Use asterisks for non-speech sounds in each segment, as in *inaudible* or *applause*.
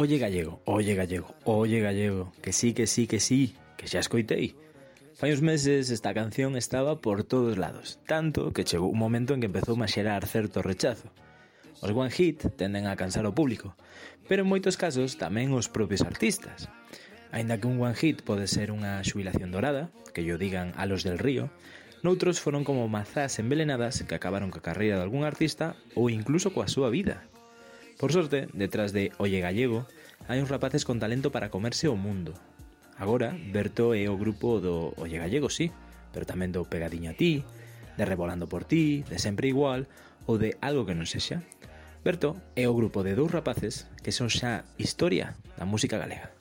Oye Gallego, oye Gallego, oye Gallego, que sí, que sí, que sí, que xa escoitei. Fai uns meses esta canción estaba por todos lados, tanto que chegou un momento en que empezou a xerar certo rechazo. Os one hit tenden a cansar o público, pero en moitos casos tamén os propios artistas. Ainda que un one hit pode ser unha xubilación dorada, que yo digan a los del río, noutros foron como mazás envelenadas que acabaron coa carreira de algún artista ou incluso coa súa vida. Por sorte, detrás de Olle Gallego, hai uns rapaces con talento para comerse o mundo. Agora, Berto é o grupo do Olle Gallego, sí, pero tamén do Pegadiño a ti, de Revolando por ti, de Sempre Igual ou de Algo que non sexa. Berto é o grupo de dous rapaces que son xa historia da música galega.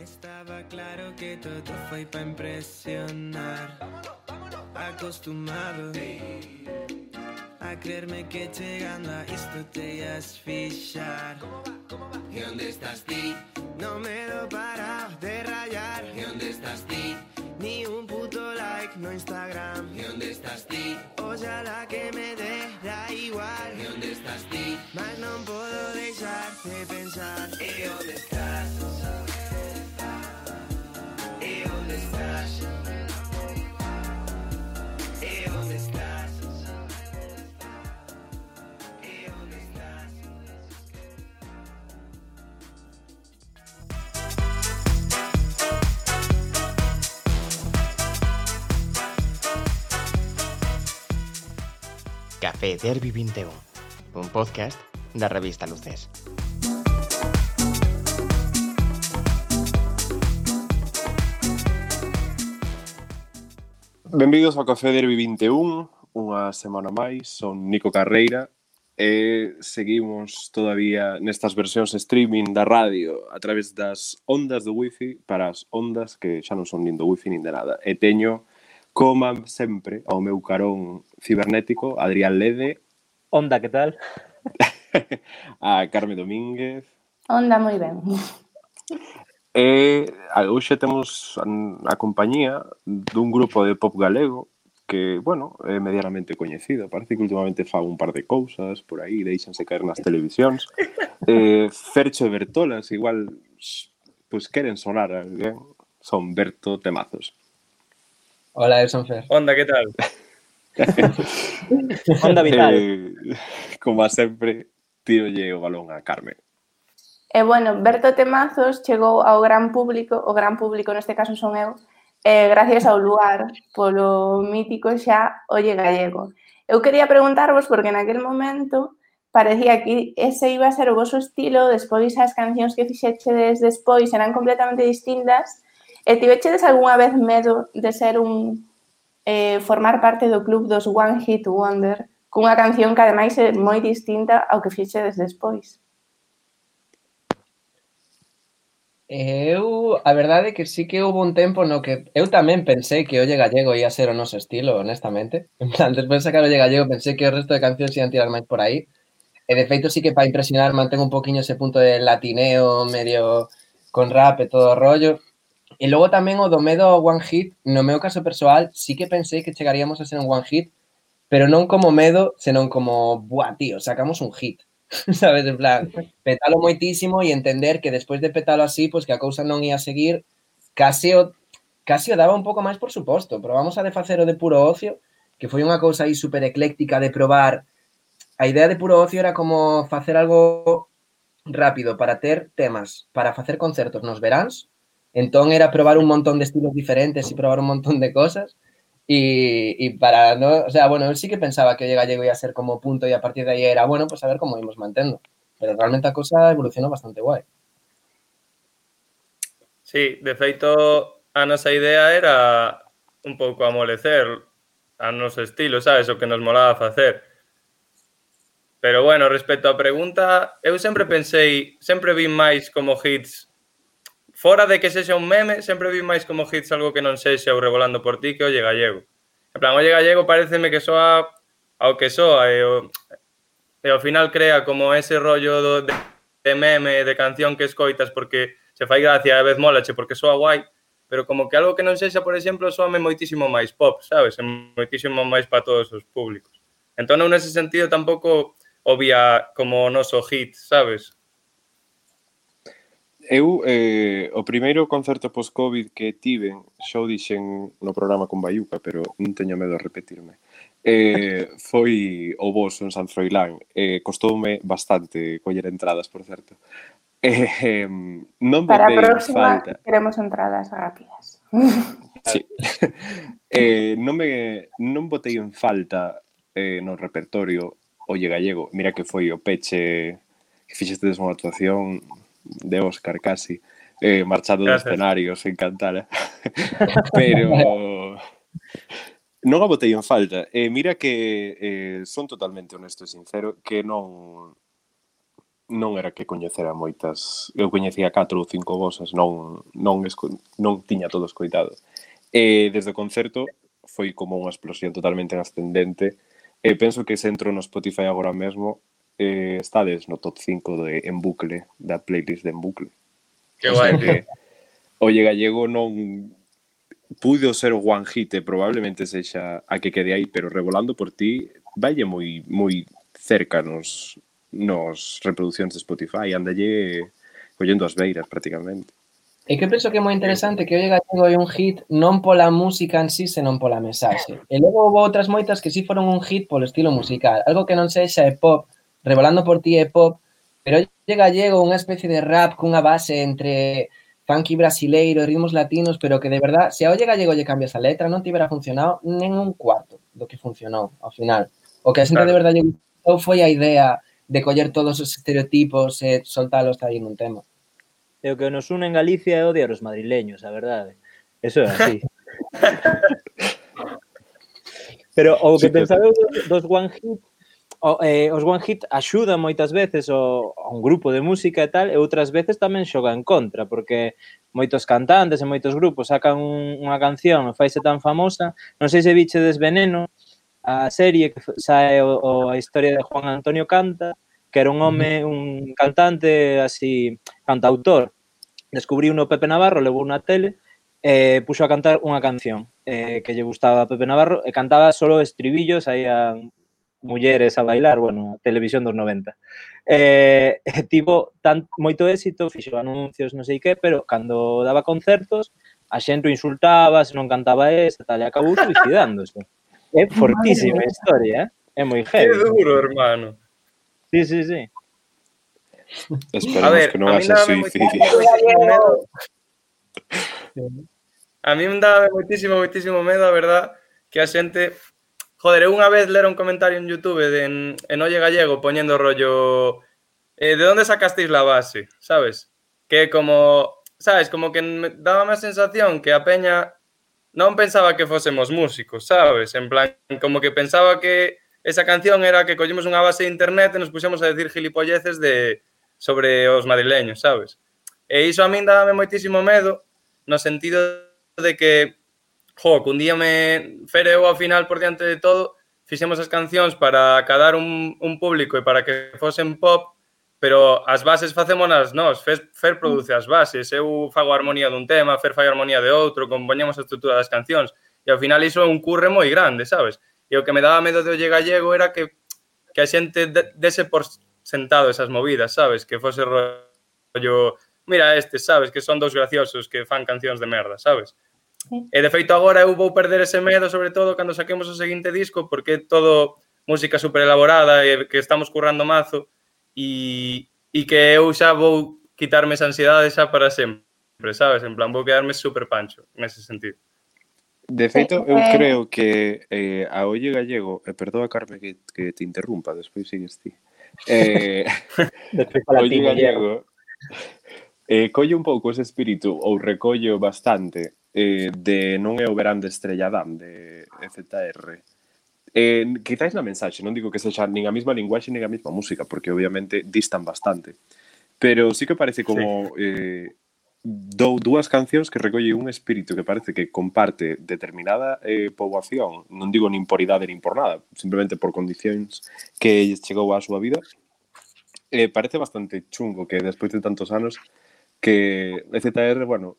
Estaba claro que todo foi pa impresionar Acostumado a creerme que llegando a esto te ibas fichar. ¿Cómo va? ¿Cómo va? ¿Y dónde estás ti? No me lo parado de rayar. ¿Y dónde estás ti? Ni un puto like, no Instagram. ¿Y dónde estás ti? Ojalá que me dé, da igual. ¿Y dónde estás ti? Mal no puedo dejar de pensar. ¿Y dónde estás? Café Derby 21, un podcast da revista Luces. Benvidos ao Café Derby 21, unha semana máis, son Nico Carreira e seguimos todavía nestas versións streaming da radio a través das ondas do wifi para as ondas que xa non son nin do wifi nin de nada. E teño coma sempre ao meu carón cibernético, Adrián Lede. Onda, que tal? *laughs* a Carme Domínguez. Onda, moi ben. E hoxe temos a compañía dun grupo de pop galego que, bueno, é medianamente coñecido. Parece que últimamente fa un par de cousas por aí, deixanse caer nas televisións. Eh, Fercho e Bertolas, igual, pois pues, queren sonar a alguén. Son Berto Temazos. Hola, Sanfer. Fer. Onda, que tal? *laughs* Onda vital. Eh, como a sempre, tirolle o balón a Carmen. E eh, bueno, Berto Temazos chegou ao gran público, o gran público neste caso son eu, eh, gracias ao lugar polo mítico xa Olle Gallego. Eu quería preguntarvos porque naquel momento parecía que ese iba a ser o vosso estilo, despois as cancións que fixechedes despois eran completamente distintas, E tivechedes algunha vez medo de ser un eh, formar parte do club dos One Hit Wonder cunha canción que ademais é moi distinta ao que fixedes despois? Eu, a verdade é que sí que houve un tempo no que eu tamén pensei que Olle Gallego ia ser o noso estilo, honestamente. *laughs* En plan, despois de sacar Olle Gallego pensei que o resto de cancións ian tirar máis por aí. E de feito sí que para impresionar mantengo un poquinho ese punto de latineo medio con rap e todo o rollo. E logo tamén o do medo one hit, no meu caso persoal, sí que pensei que chegaríamos a ser un one hit, pero non como medo, senón como, buah, tío, sacamos un hit. *laughs* sabes, en plan, petalo moitísimo e entender que despois de petalo así, pois que a cousa non ia seguir, casi o, casi o daba un pouco máis por suposto. Probamos a de facer o de puro ocio, que foi unha cousa aí super ecléctica de probar. A idea de puro ocio era como facer algo rápido para ter temas, para facer concertos nos veráns. Entón era probar un montón de estilos diferentes e probar un montón de cosas. Y, y, para no, o sea, bueno, eu sí que pensaba que o gallego ia ser como punto e a partir de aí era, bueno, pues a ver como imos mantendo. Pero realmente a cosa evolucionou bastante guai. Sí, de feito, a nosa idea era un pouco amolecer a noso estilo, sabes, o que nos molaba facer. Pero bueno, respecto á pregunta, eu sempre pensei, sempre vi máis como hits Fora de que sexa un meme, sempre vi máis como hits algo que non sexa o revolando por ti que olle gallego. En plan, olle gallego pareceme que soa ao que soa e, o, e ao final crea como ese rollo do, de, de meme, de canción que escoitas porque se fai gracia e a vez molache porque soa guai, pero como que algo que non sexa, por exemplo, soame moitísimo máis pop, sabes? E moitísimo máis para todos os públicos. Entón, nese sentido, tampouco obvia como o noso hit, sabes? Eu, eh, o primeiro concerto post-Covid que tiven, xa o dixen no programa con Bayuca, pero non teño medo a repetirme, eh, *laughs* foi o vos en San Froilán. Eh, costoume bastante coller entradas, por certo. Eh, eh, non Para a próxima falta. queremos entradas rápidas. *laughs* Sí. *laughs* eh, non, me, non botei en falta eh, no repertorio Olle Gallego. Mira que foi o peche que fixestes unha actuación de Óscar casi, eh, marchando Gracias. do escenario, sen cantar. Eh. *laughs* Pero non a botei en falta. Eh, mira que eh, son totalmente honesto e sincero que non non era que coñecera moitas. Eu coñecía catro ou cinco vosas, non non esco, non tiña todo escoitado. E eh, desde o concerto foi como unha explosión totalmente ascendente. E eh, penso que se entro no Spotify agora mesmo eh, estades no top 5 de En Bucle, da playlist de En Bucle. Que guai. Que, Olle Gallego non pudo ser o one hit, eh, probablemente sexa a que quede aí, pero revolando por ti, valle moi moi cerca nos nos reproduccións de Spotify, andalle collendo as beiras prácticamente. E que penso que é moi interesante que Olle Gallego é un hit non pola música en sí, senón pola mensaxe. E logo houve outras moitas que sí foron un hit polo estilo musical, algo que non sexa é pop, Revolando por ti é pop, pero llega gallego unha especie de rap cunha base entre funky brasileiro e ritmos latinos, pero que de verdad, se ao lle gallego lle cambias a letra, non tivera funcionado nen un cuarto do que funcionou ao final. O que a xente claro. de verdade lle gustou foi a idea de coller todos os estereotipos e soltalos aí nun tema. E o que nos une en Galicia é odiar os madrileños, a verdade. Eso é así. *laughs* Pero o que sí, pensaba dos, dos One Hit o, eh, os One Hit axudan moitas veces o, a un grupo de música e tal, e outras veces tamén xoga en contra, porque moitos cantantes e moitos grupos sacan un, unha canción e faise tan famosa. Non sei se viche Desveneno, a serie que sae o, o a historia de Juan Antonio Canta, que era un home, un cantante así, cantautor. Descubriu no Pepe Navarro, levou na tele, eh, puxo a cantar unha canción eh, que lle gustaba a Pepe Navarro e cantaba solo estribillos, aí a mulleres a bailar, bueno, a televisión dos 90. Eh, *laughs* tivo tan, moito éxito, fixo anuncios, non sei que, pero cando daba concertos, a xente insultaba, se non cantaba esa, tal, e acabou suicidándose. *laughs* É fortísima Madre historia, eh? é moi heavy. É duro, hermano. Sí, sí, sí. Esperemos a ver, que non haxa suicidio. *laughs* A mí me daba moitísimo, moitísimo medo, a verdad, que a xente Joder, eu unha vez lera un comentario en Youtube de, en, en Olle Gallego poñendo rollo eh, de onde sacasteis la base, sabes? Que como, sabes, como que me daba má sensación que a peña non pensaba que fósemos músicos, sabes? En plan, como que pensaba que esa canción era que collemos unha base de internet e nos puxemos a decir gilipolleces de sobre os madrileños, sabes? E iso a min dábame moitísimo medo no sentido de que jo, que un día me fereu ao final por diante de todo, fixemos as cancións para acadar un, un público e para que fosen pop, pero as bases facémonas nós, Fer, Fer produce as bases, eu fago a armonía dun tema, Fer fai a armonía de outro, compoñemos a estrutura das cancións, e ao final iso é un curre moi grande, sabes? E o que me daba medo de olle gallego era que que a xente dese por sentado esas movidas, sabes? Que fose rollo, mira este, sabes? Que son dous graciosos que fan cancións de merda, sabes? E de feito agora eu vou perder ese medo, sobre todo cando saquemos o seguinte disco, porque é todo música super elaborada e que estamos currando mazo e, e que eu xa vou quitarme esa ansiedade xa para sempre, sabes? En plan, vou quedarme super pancho nese sentido. De feito, eu eh, eh. creo que eh, a Olle Gallego, e eh, perdoa Carme que, que te interrumpa, despois sigues ti. Eh, *laughs* *laughs* Olle Gallego eh, colle un pouco ese espírito ou recollo bastante eh, de non é o verán de Estrelladán de FTR eh, quizáis na mensaxe, non digo que sexa nin a mesma linguaxe nin a mesma música porque obviamente distan bastante. Pero sí que parece como sí. eh, dou dúas cancións que recolle un espírito que parece que comparte determinada eh, poboación, non digo nin por idade nin por nada, simplemente por condicións que chegou á súa vida. Eh, parece bastante chungo que despois de tantos anos que EZR, bueno,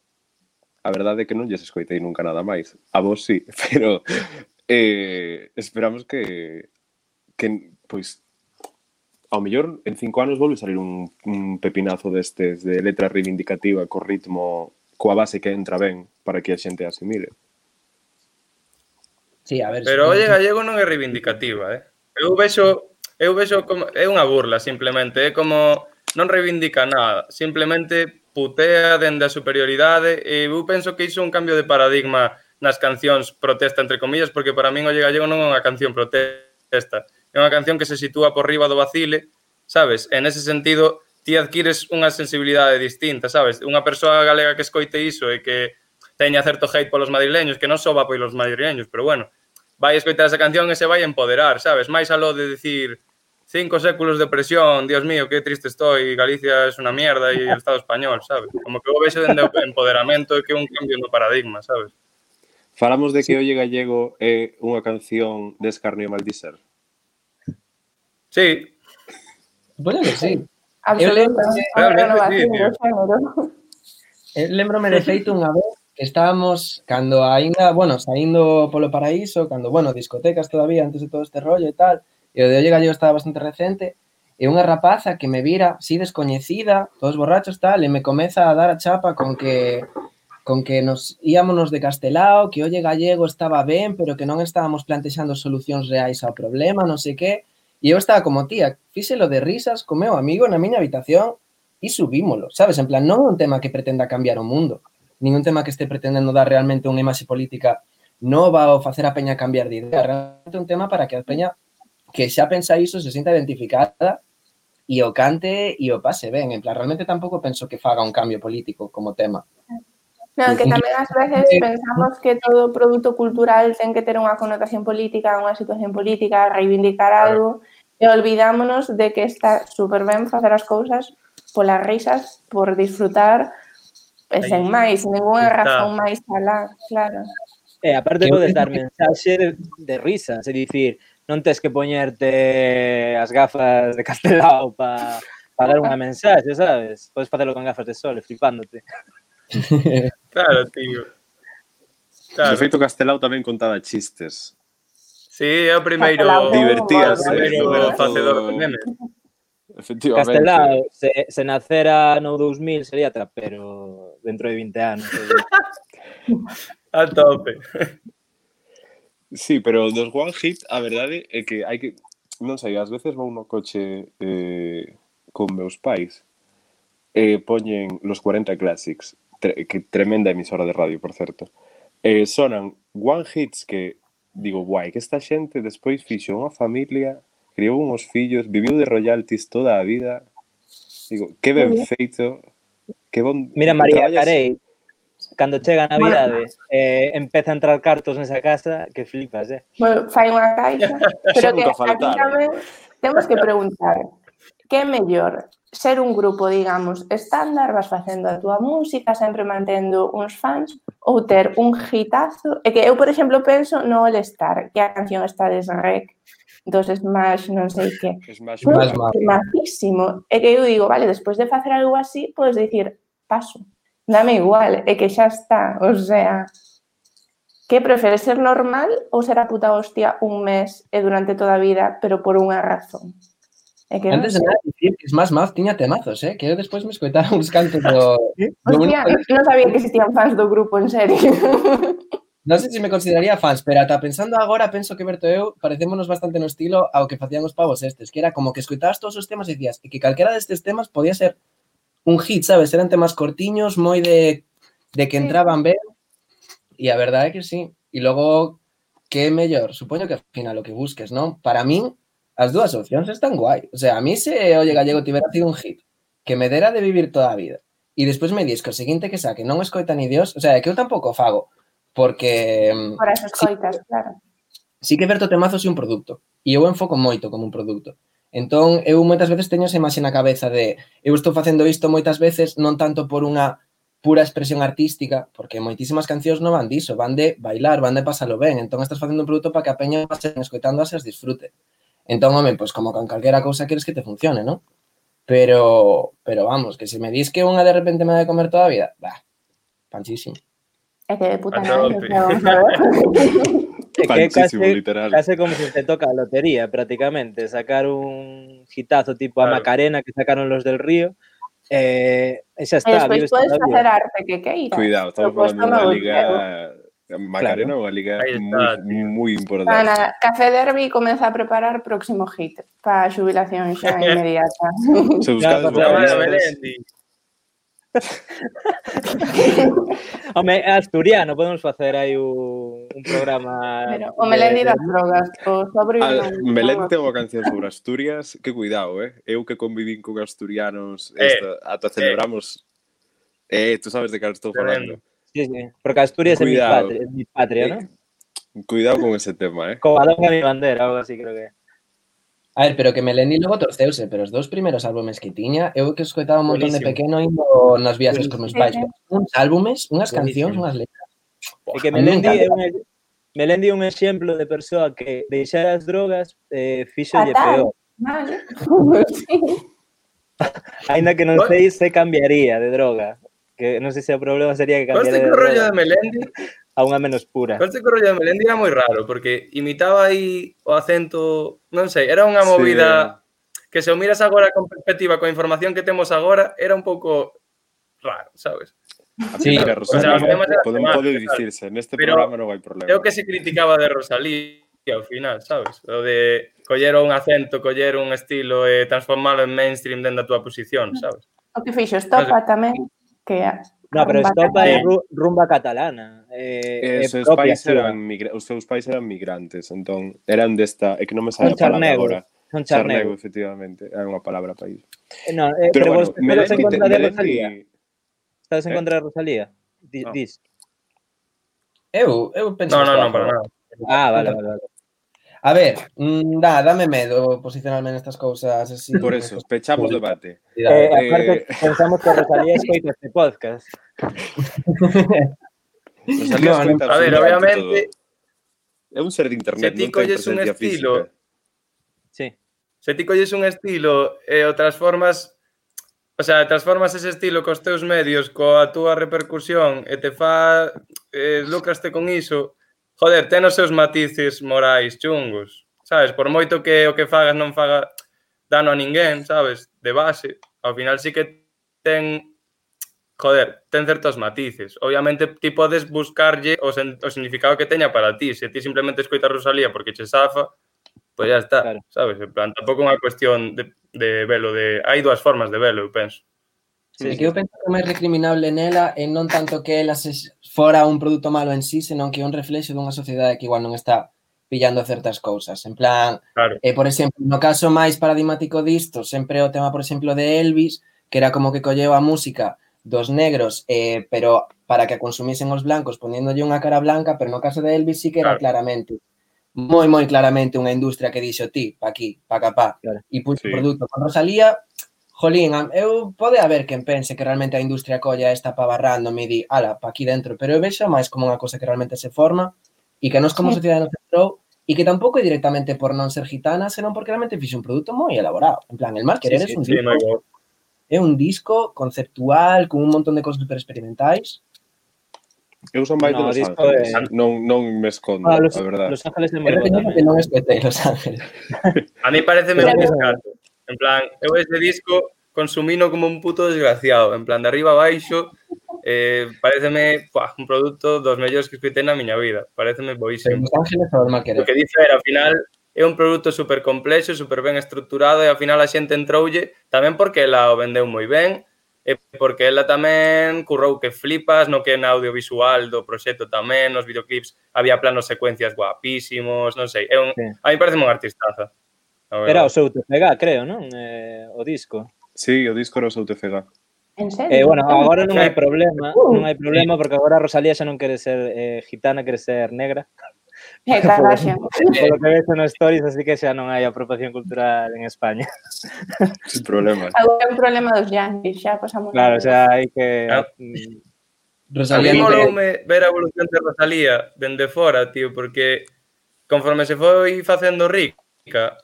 A verdade é que non lles escoitei nunca nada máis. A vos sí, *laughs* pero eh, esperamos que, que pois, ao mellor en cinco anos volve salir un, un pepinazo destes de letra reivindicativa co ritmo coa base que entra ben para que a xente asimile. Sí, a ver, Pero olle gallego non é reivindicativa, eh? Eu vexo eu vexo como é unha burla simplemente, é como non reivindica nada, simplemente putea dende a superioridade e eu penso que iso é un cambio de paradigma nas cancións protesta entre comillas porque para min o Gallego non é unha canción protesta é unha canción que se sitúa por riba do vacile sabes? En ese sentido ti adquires unha sensibilidade distinta sabes? Unha persoa galega que escoite iso e que teña certo hate polos madrileños que non só va polos madrileños pero bueno vai escoitar esa canción e se vai empoderar sabes? máis aló de decir, cinco séculos de presión, Dios mío, qué triste estoy, Galicia es una mierda y el Estado español, sabes? Como que vou vexo dende o empoderamento e que un cambio no paradigma, sabes? Falamos de que Olle Gallego é unha canción de escarnio maldicer. Sí. Bueno, que sí. Eu lembrome de feito unha vez que estábamos cando aínda, bueno, saindo polo paraíso, cando, bueno, discotecas todavía antes de todo este rollo e tal, E o de Olle Gallego estaba bastante recente, e unha rapaza que me vira así descoñecida, todos borrachos tal, e me comeza a dar a chapa con que con que nos íamos de Castelao, que Olle Gallego estaba ben, pero que non estábamos plantexando solucións reais ao problema, non sei que, e eu estaba como tía, fíxelo de risas co meu amigo na miña habitación e subímolo, sabes? En plan, non é un tema que pretenda cambiar o mundo, nin un tema que este pretendendo dar realmente unha imaxe política nova ou facer a peña cambiar de idea, realmente un tema para que a peña que xa pensa iso, se sinta identificada e o cante e o pase ben. En plan, realmente tampouco penso que faga un cambio político como tema. Non, que tamén ás veces pensamos que todo produto cultural ten que ter unha connotación política, unha situación política, reivindicar algo, e olvidámonos de que está super ben facer as cousas polas risas, por disfrutar, e sen máis, ninguna razón máis alá, claro. E aparte podes dar mensaxe de, de risas, é dicir, non tes que poñerte as gafas de Castelao para pa dar unha mensaxe, sabes? Podes facelo con gafas de sol, flipándote. *laughs* claro, tío. Claro. De feito, Castelao tamén contaba chistes. Sí, é o primeiro... Divertíase. O primeiro facedor de memes. Efectivamente. Castelao, se, se nacera no 2000 sería trapero dentro de 20 anos. *laughs* A tope. Sí, pero dos one hit, a verdade, é que hai que... Non sei, ás veces vou no coche eh, con meus pais e eh, poñen los 40 Classics, tre que tremenda emisora de radio, por certo. Eh, sonan one hits que digo, guai, que esta xente despois fixo unha familia, criou uns fillos, viviu de royalties toda a vida. Digo, que ben feito, que bon... Mira, María Carey, cando chega a Navidade, bueno, eh, empeza a entrar cartos nesa casa, que flipas, eh? Bueno, fai unha caixa, *laughs* pero que aquí tamén temos que preguntar, que é mellor ser un grupo, digamos, estándar, vas facendo a túa música, sempre mantendo uns fans, ou ter un hitazo, e que eu, por exemplo, penso no All Star, que a canción está de rec, dos Smash, non sei que. Smash, Smash, Smash. E que eu digo, vale, despois de facer algo así, podes dicir, paso dame igual, é que xa está, o sea, que prefere ser normal ou ser a puta hostia un mes e durante toda a vida, pero por unha razón? É que Antes no de nada, dicir que Smash Mouth tiña temazos, eh? que eu despois me escoitara uns cantos *laughs* do... do hostia, un... non sabía que existían fans do grupo, en serio. Non sei se me consideraría fans, pero ata pensando agora, penso que Berto e eu parecémonos bastante no estilo ao que facían os pavos estes, que era como que escoitabas todos os temas e dicías e que calquera destes temas podía ser un hit, sabes? Eran temas cortiños, moi de, de que entraban ben, e a verdade é que sí. E logo, que é mellor? Supoño que ao final o que busques, non? Para min, as dúas opcións están guai. O sea, a mí se oye Gallego tivera sido un hit, que me dera de vivir toda a vida, e despois me dis que o seguinte que saque non escoita ni Dios, o sea, que eu tampouco fago, porque... Mm, Por as escoitas, sí, claro. Sí que Berto Temazo é un produto, e eu enfoco moito como un produto. Entón, eu moitas veces teño esa imaxe na cabeza de eu estou facendo isto moitas veces non tanto por unha pura expresión artística, porque moitísimas cancións non van diso, van de bailar, van de pasalo ben, entón estás facendo un produto para que a peña pasen escoitando as disfrute. Entón, home, pois como con calquera cousa queres que te funcione, non? Pero, pero vamos, que se me dis que unha de repente me ha de comer toda a vida, bah, panchísimo. É que de puta madre, *laughs* *laughs* que casi, literal. Como si te toca lotería, prácticamente. Sacar un hitazo tipo claro. a Macarena que sacaron los del río. Eh, ya está. Después puedes hacer vida. arte, que qué Cuidado, estamos hablando de una liga. Macarena claro. una liga muy, muy importante. Ana, Café Derby comienza a preparar próximo hit para jubilación ya *laughs* inmediata. Se busca *laughs* Home, asturiano, podemos facer aí un, un programa... Pero, o Melendi ir drogas, o sobre... A, non, Melén ten unha canción sobre Asturias, que cuidado, eh? Eu que convivín con asturianos, eh, esta, ata eh. celebramos... Eh. eh, tú sabes de que estou falando. Sí, sí, porque Asturias cuidado. é mi patria, é mi patria eh, ¿no? Cuidado con ese tema, eh? Covadonga mi bandera, algo así creo que. A ver, pero que Melendi logo torceuse, pero os dous primeiros álbumes que tiña, eu que escoitaba un montón Buenísimo. de pequeno indo nas viaxes con meus pais. Uns álbumes, unhas cancións, unhas letras. É que Melendi é un, Melendi é un exemplo de persoa que deixar as drogas eh, fixolle peor. Vale. *laughs* Ainda que non sei se cambiaría de droga. Que non sei se o problema sería que cambiaría Conste de o rollo de Melendi a unha menos pura. Parece que o rollo de Melendi era moi raro, porque imitaba aí o acento, non sei, era unha movida sí. que se o miras agora con perspectiva, coa información que temos agora, era un pouco raro, sabes? Sí, pero Rosalía, o sea, podemos, pode dicirse, neste pero programa non hai problema. Eu que se criticaba de Rosalía ao final, sabes? O de coller un acento, coller un estilo e transformalo en mainstream dentro da túa posición, sabes? O que fixo Estopa tamén, que No, pero Estopa é rumba catalana. Eh, eh, é seus pais eran migra... os seus pais eran migrantes, entón eran desta, é que non me sabe a palabra agora. Son charnego. charnego, efectivamente, é unha palabra país. Eh, no, eh, pero, pero bueno, vos estás en contra de Rosalía? Estás en eh? contra de Rosalía? Dis. No. Dis. Eu, eu penso No, no, no, para nada. Ah, vale, vale, vale. A ver, mm, da, dame medo posicionarme nestas cousas así. Por eso, pechamos o debate. Eh, eh, eh aparte, *laughs* pensamos que Rosalía escoita este podcast. *laughs* Rosalía no, no, a ver, obviamente... Todo. É un ser de internet, se ti colles un estilo... Física. Sí. Se ti colles un estilo e eh, o transformas... O sea, transformas ese estilo cos teus medios, coa túa repercusión e te fa... Eh, lucraste con iso joder, ten os seus matices morais chungos, sabes? Por moito que o que fagas non faga dano a ninguén, sabes? De base, ao final sí que ten joder, ten certos matices. Obviamente ti podes buscarlle o, sen, o significado que teña para ti. Se ti simplemente escoitas Rosalía porque che zafa, pois pues ya está, claro. sabes? En plan, tampouco é unha cuestión de, de velo, de... Hai dúas formas de velo, eu penso. Sí, e que eu penso que o máis recriminable nela é non tanto que ela se fora un produto malo en sí, senón que é un reflexo dunha sociedade que igual non está pillando certas cousas. En plan, claro. eh, por exemplo, no caso máis paradigmático disto, sempre o tema, por exemplo, de Elvis, que era como que colleu a música dos negros, eh, pero para que a consumisen os blancos poniéndolle unha cara blanca, pero no caso de Elvis sí que era claro. claramente, moi, moi claramente unha industria que dixo ti, pa aquí, pa capá, claro. e puxo sí. produto con Rosalía, jolín, eu pode haber quen pense que realmente a industria colla esta pava random e di, ala, pa aquí dentro, pero eu vexo máis como unha cosa que realmente se forma e que nos como sí. sociedade nos entrou e que tampouco é directamente por non ser gitana, senón porque realmente fixe un produto moi elaborado. En plan, el Mar Querer sí, sí, é un sí, disco, é un disco conceptual con un montón de cosas super experimentais Eu son máis no, de disco Ángeles, de... non, non me escondo, ah, los, a verdade. Los Ángeles de Moreno. Que non escoitei Los Ángeles. *laughs* a mí parece un descarto. En plan, eu ese disco consumino como un puto desgraciado, en plan de arriba a baixo, eh, pareceme pua, un produto dos mellores que escutei na miña vida, pareceme boísimo. Los Ángeles o O que dice era, ao final, é un produto super complexo, super ben estructurado e ao final a xente entroulle tamén porque ela o vendeu moi ben e porque ela tamén currou que flipas no que en audiovisual do proxecto tamén, nos videoclips había planos secuencias guapísimos, non sei, é un, sí. a mí parece un artistaza. Era o seu TFG, creo, non? Eh, o disco. Sí, o disco era o seu TFG. En serio? Eh, bueno, agora non hai eh, problema, uh, non hai problema porque agora Rosalía xa non quere ser eh, gitana, quere ser negra. *laughs* Eh, Polo que ves en stories, así que xa non hai apropiación cultural en España. *laughs* Sin problema. Agora é un problema dos Yankees, xa pasamos. Claro, xa hai que... Ah. Rosalía. A mí moloume ver a evolución de Rosalía dende fora, tío, porque conforme se foi facendo rica,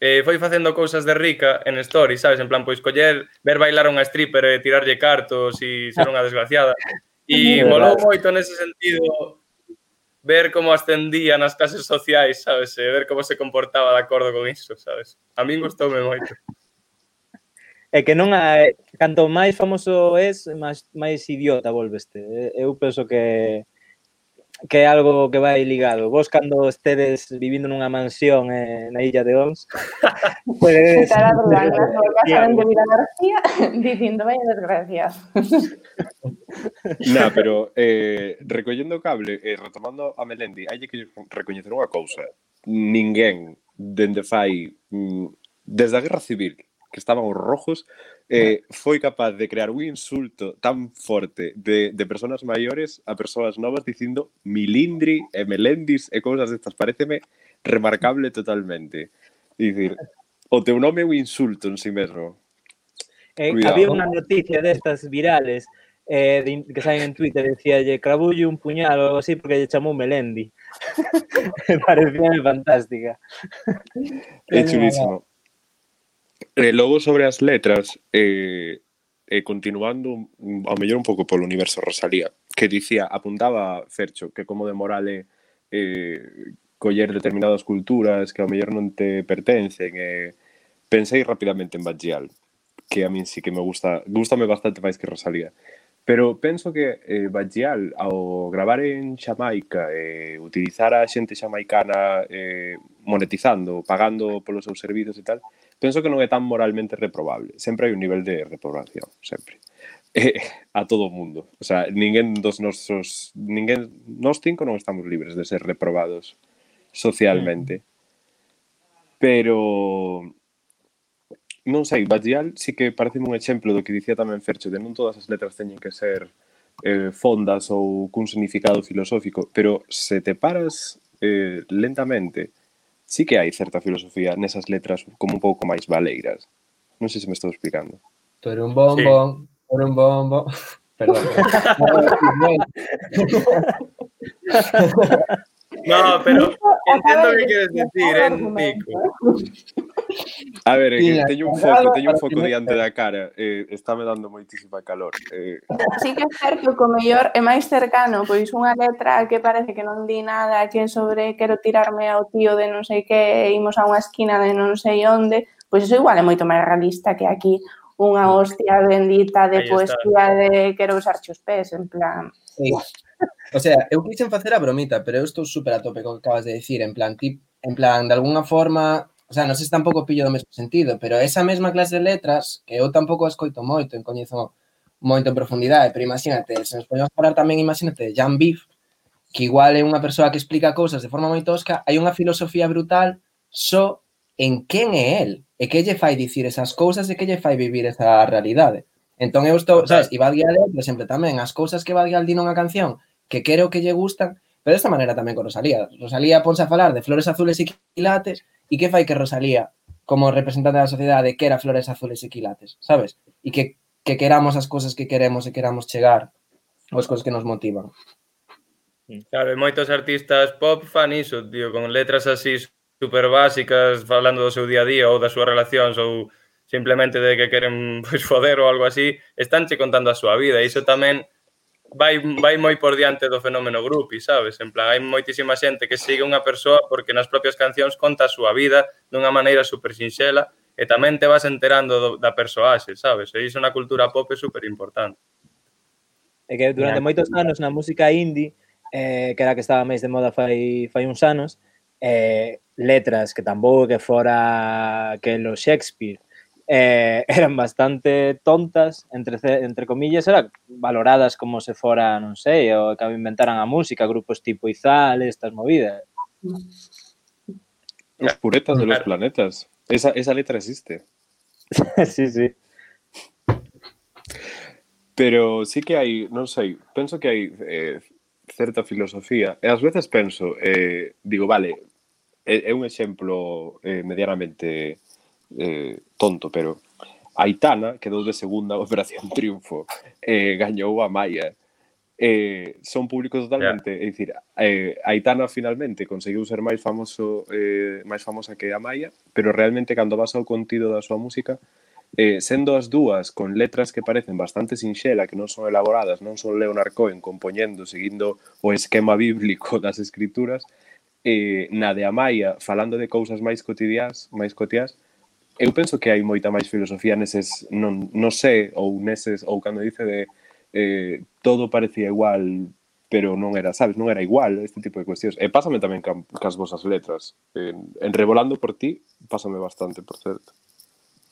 eh, foi facendo cousas de rica en stories, sabes? En plan, pois coller, ver bailar unha stripper e tirarlle cartos e ser unha desgraciada. *laughs* E molou moito nese sentido ver como ascendía nas clases sociais, sabes? E ver como se comportaba de acordo con iso, sabes? A min gustoume moito. É que non hai... Canto máis famoso és, máis, máis idiota volveste. Eu penso que que é algo que vai ligado. Vos cando estedes vivindo nunha mansión eh, na illa de Ons, *laughs* podedes... Estar a dudar, de a *laughs* García, *laughs* dicindo, vaya desgracia. Na, pero eh, recollendo o cable, eh, retomando a Melendi, hai que recoñecer unha cousa. Ninguén dende fai mm, desde a Guerra Civil que estaban os rojos eh, foi capaz de crear un insulto tan forte de, de personas maiores a persoas novas dicindo milindri e melendis e cousas destas. Pareceme remarcable totalmente. Dicir, o teu nome é un insulto en si sí mesmo. Eh, había unha noticia destas virales eh, de, que saen en Twitter, decíalle Crabullo un puñal ou algo así porque lle chamou Melendi. *laughs* Parecía fantástica. É chulísimo. Eh, e logo sobre as letras, eh, eh, continuando ao mellor un pouco polo universo Rosalía, que dicía, apuntaba Fercho, que como de Morale eh, coller determinadas culturas que ao mellor non te pertencen, eh, pensei rapidamente en Bajial, que a min sí que me gusta, gustame bastante máis que Rosalía. Pero penso que eh, Bajial, ao gravar en Xamaica e eh, utilizar a xente xamaicana eh, monetizando, pagando polos seus servizos e tal, penso que non é tan moralmente reprobable. Sempre hai un nivel de reprobación, sempre. *laughs* Eh, a todo o mundo. O sea, ninguén dos nosos... Ninguén, nos cinco non estamos libres de ser reprobados socialmente. Pero non sei, Bajial sí que parece un exemplo do que dicía tamén Fercho, de non todas as letras teñen que ser eh, fondas ou cun significado filosófico, pero se te paras eh, lentamente sí que hai certa filosofía nesas letras como un pouco máis baleiras. Non sei se me estou explicando. Tu eres un bombón, sí. eres un bombo. *laughs* Perdón. no, pero entiendo que quieres decir, ¿eh, Nico? A ver, eh, que teño un foco, teño un foco diante da cara, eh, estáme dando moitísima calor. Eh. Así que é certo que o mellor é eh, máis cercano, pois unha letra que parece que non di nada, que sobre quero tirarme ao tío de non sei que, imos a unha esquina de non sei onde, pois iso igual é moito máis realista que aquí unha hostia bendita de poesía de quero usar os pés, en plan... Sí. O sea, eu quixen facer a bromita, pero eu estou super a tope co que acabas de decir, en plan, tip, en plan, de alguna forma, O sea, non sei se tampouco pillo do mesmo sentido, pero esa mesma clase de letras que eu tampouco escoito moito, en coñezo moito en profundidade, pero imagínate, se nos podemos falar tamén, imagínate, Jan Biff, que igual é unha persoa que explica cousas de forma moi tosca, hai unha filosofía brutal só en quen é el, e que lle fai dicir esas cousas e que lle fai vivir esa realidade. Entón eu estou, sabes, Ibad Guialé, por exemplo, tamén, as cousas que Ibad Guialé di nunha canción que quero que lle gustan, pero desta maneira tamén con Rosalía. Rosalía ponse a falar de flores azules e quilates, E que fai que Rosalía, como representante da sociedade, quera flores azules e quilates, sabes? E que, que queramos as cousas que queremos e queramos chegar as cousas que nos motivan. Mm, claro, e moitos artistas pop fan iso, tío, con letras así super básicas, falando do seu día a día ou das súas relacións ou simplemente de que queren *laughs* pois, foder ou algo así, estánche contando a súa vida. Iso tamén vai, vai moi por diante do fenómeno grupi, sabes? En plan, hai moitísima xente que sigue unha persoa porque nas propias cancións conta a súa vida dunha maneira super sinxela e tamén te vas enterando do, da persoaxe, sabes? E iso na cultura pop é super importante. É que durante moitos anos na música indie, eh, que era que estaba máis de moda fai, fai uns anos, eh, letras que tampouco que fora que lo Shakespeare eh, *laughs* eran bastante tontas, entre, entre comillas, eran valoradas como se fora, non sei, o que inventaran a música, grupos tipo Izal, estas movidas. Los puretas de los planetas. Esa, esa letra existe. *laughs* sí, sí. Pero sí que hai, non sei, penso que hai eh, certa filosofía. E ás veces penso, eh, digo, vale, é, é un exemplo eh, medianamente eh, tonto, pero Aitana quedou de segunda *laughs* Operación Triunfo eh, gañou a Maia. Eh, son públicos totalmente, yeah. é dicir, eh, Aitana finalmente conseguiu ser máis famoso eh, máis famosa que a Maia, pero realmente cando vas ao contido da súa música, eh, sendo as dúas con letras que parecen bastante sinxela, que non son elaboradas, non son Leonard Cohen compoñendo seguindo o esquema bíblico *laughs* das escrituras, eh, na de Amaya falando de cousas máis cotidiás, máis cotidiás, eu penso que hai moita máis filosofía neses, non, non sé, ou neses, ou cando dice de eh, todo parecía igual, pero non era, sabes, non era igual este tipo de cuestións. E pásame tamén ca, cas vosas letras. En, en Revolando por ti, pásame bastante, por certo.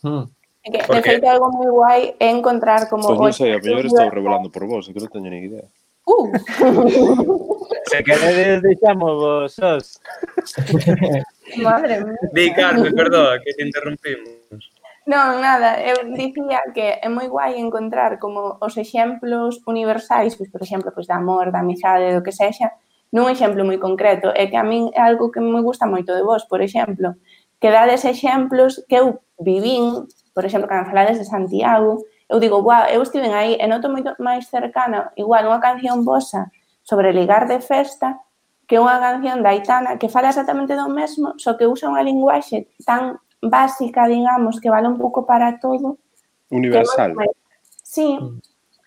Hmm. Que, de feito, algo moi guai é encontrar como... Pois pues non sei, a mellor estou revolando por vos, que non teño ni idea. Uh. *laughs* Se queredes, deixamos vos os. *laughs* Madre mía. Di, Carmen, perdoa, que te interrompimos. Non, nada, eu dicía que é moi guai encontrar como os exemplos universais, pois, por exemplo, pois, de amor, da amizade, do que sexa, nun exemplo moi concreto. É que a min é algo que me gusta moito de vos, por exemplo, que dades exemplos que eu vivín, por exemplo, cando falades de Santiago, eu digo, guau, eu estiven aí e noto moito máis cercana, igual, unha canción vosa sobre ligar de festa, que unha canción da Aitana que fala exactamente do mesmo, só que usa unha linguaxe tan básica, digamos, que vale un pouco para todo. Universal. Que, sí,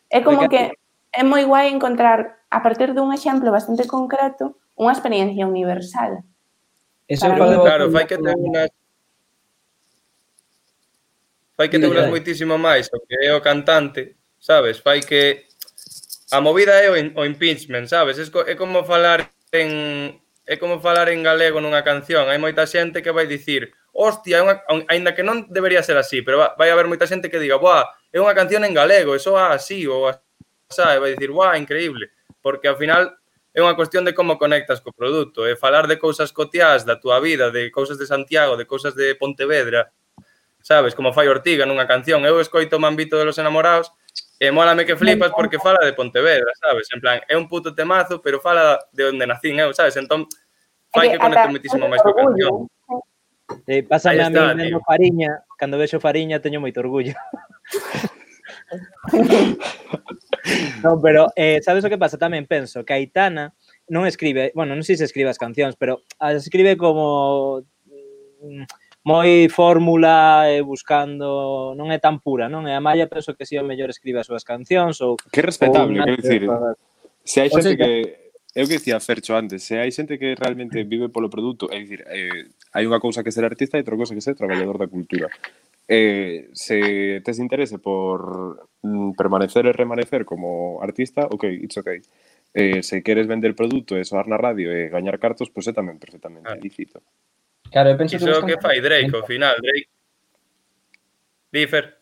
é como que é moi guai encontrar, a partir dun exemplo bastante concreto, unha experiencia universal. Eso para claro, fai que ten unha fai que duras moitísimo máis o que é o cantante, sabes? Fai que a movida é o, o impeachment, sabes? É, é como falar en é como falar en galego nunha canción. Hai moita xente que vai dicir, hostia, unha, ainda que non debería ser así, pero vai haber moita xente que diga, boa, é unha canción en galego, eso é así, ou asá, e vai dicir, boa, increíble, porque ao final é unha cuestión de como conectas co produto, e falar de cousas cotiás da túa vida, de cousas de Santiago, de cousas de Pontevedra, sabes, como fai Ortiga nunha canción, eu escoito Mambito de los enamorados, E mólame que flipas porque fala de Pontevedra, sabes? En plan, é un puto temazo, pero fala de onde nacín eu, sabes? Entón, fai que conecte moitísimo máis coa canción. Eh, eh pásame Ahí está, a mí Fariña, cando vexo Fariña teño moito orgullo. *laughs* non, pero eh, sabes o que pasa? Tamén penso que Aitana non escribe, bueno, non sei se escribe as cancións, pero as escribe como mm, moi fórmula e buscando, non é tan pura, non? E a Maya penso que si sí, o mellor escribe as súas cancións ou Que respetable, quero dicir. Se hai pois xente que eu que dicía Fercho antes, se hai xente que realmente vive polo produto, é dicir, eh, hai unha cousa que ser artista e outra cousa que ser traballador da cultura. Eh, se tes interese por mm, permanecer e remanecer como artista, ok, it's okay eh, se queres vender produto e soar na radio e gañar cartos, pois pues é tamén perfectamente ah. lícito. Claro, eu penso Iso que, que fai Drake ao final, Drake. Difer.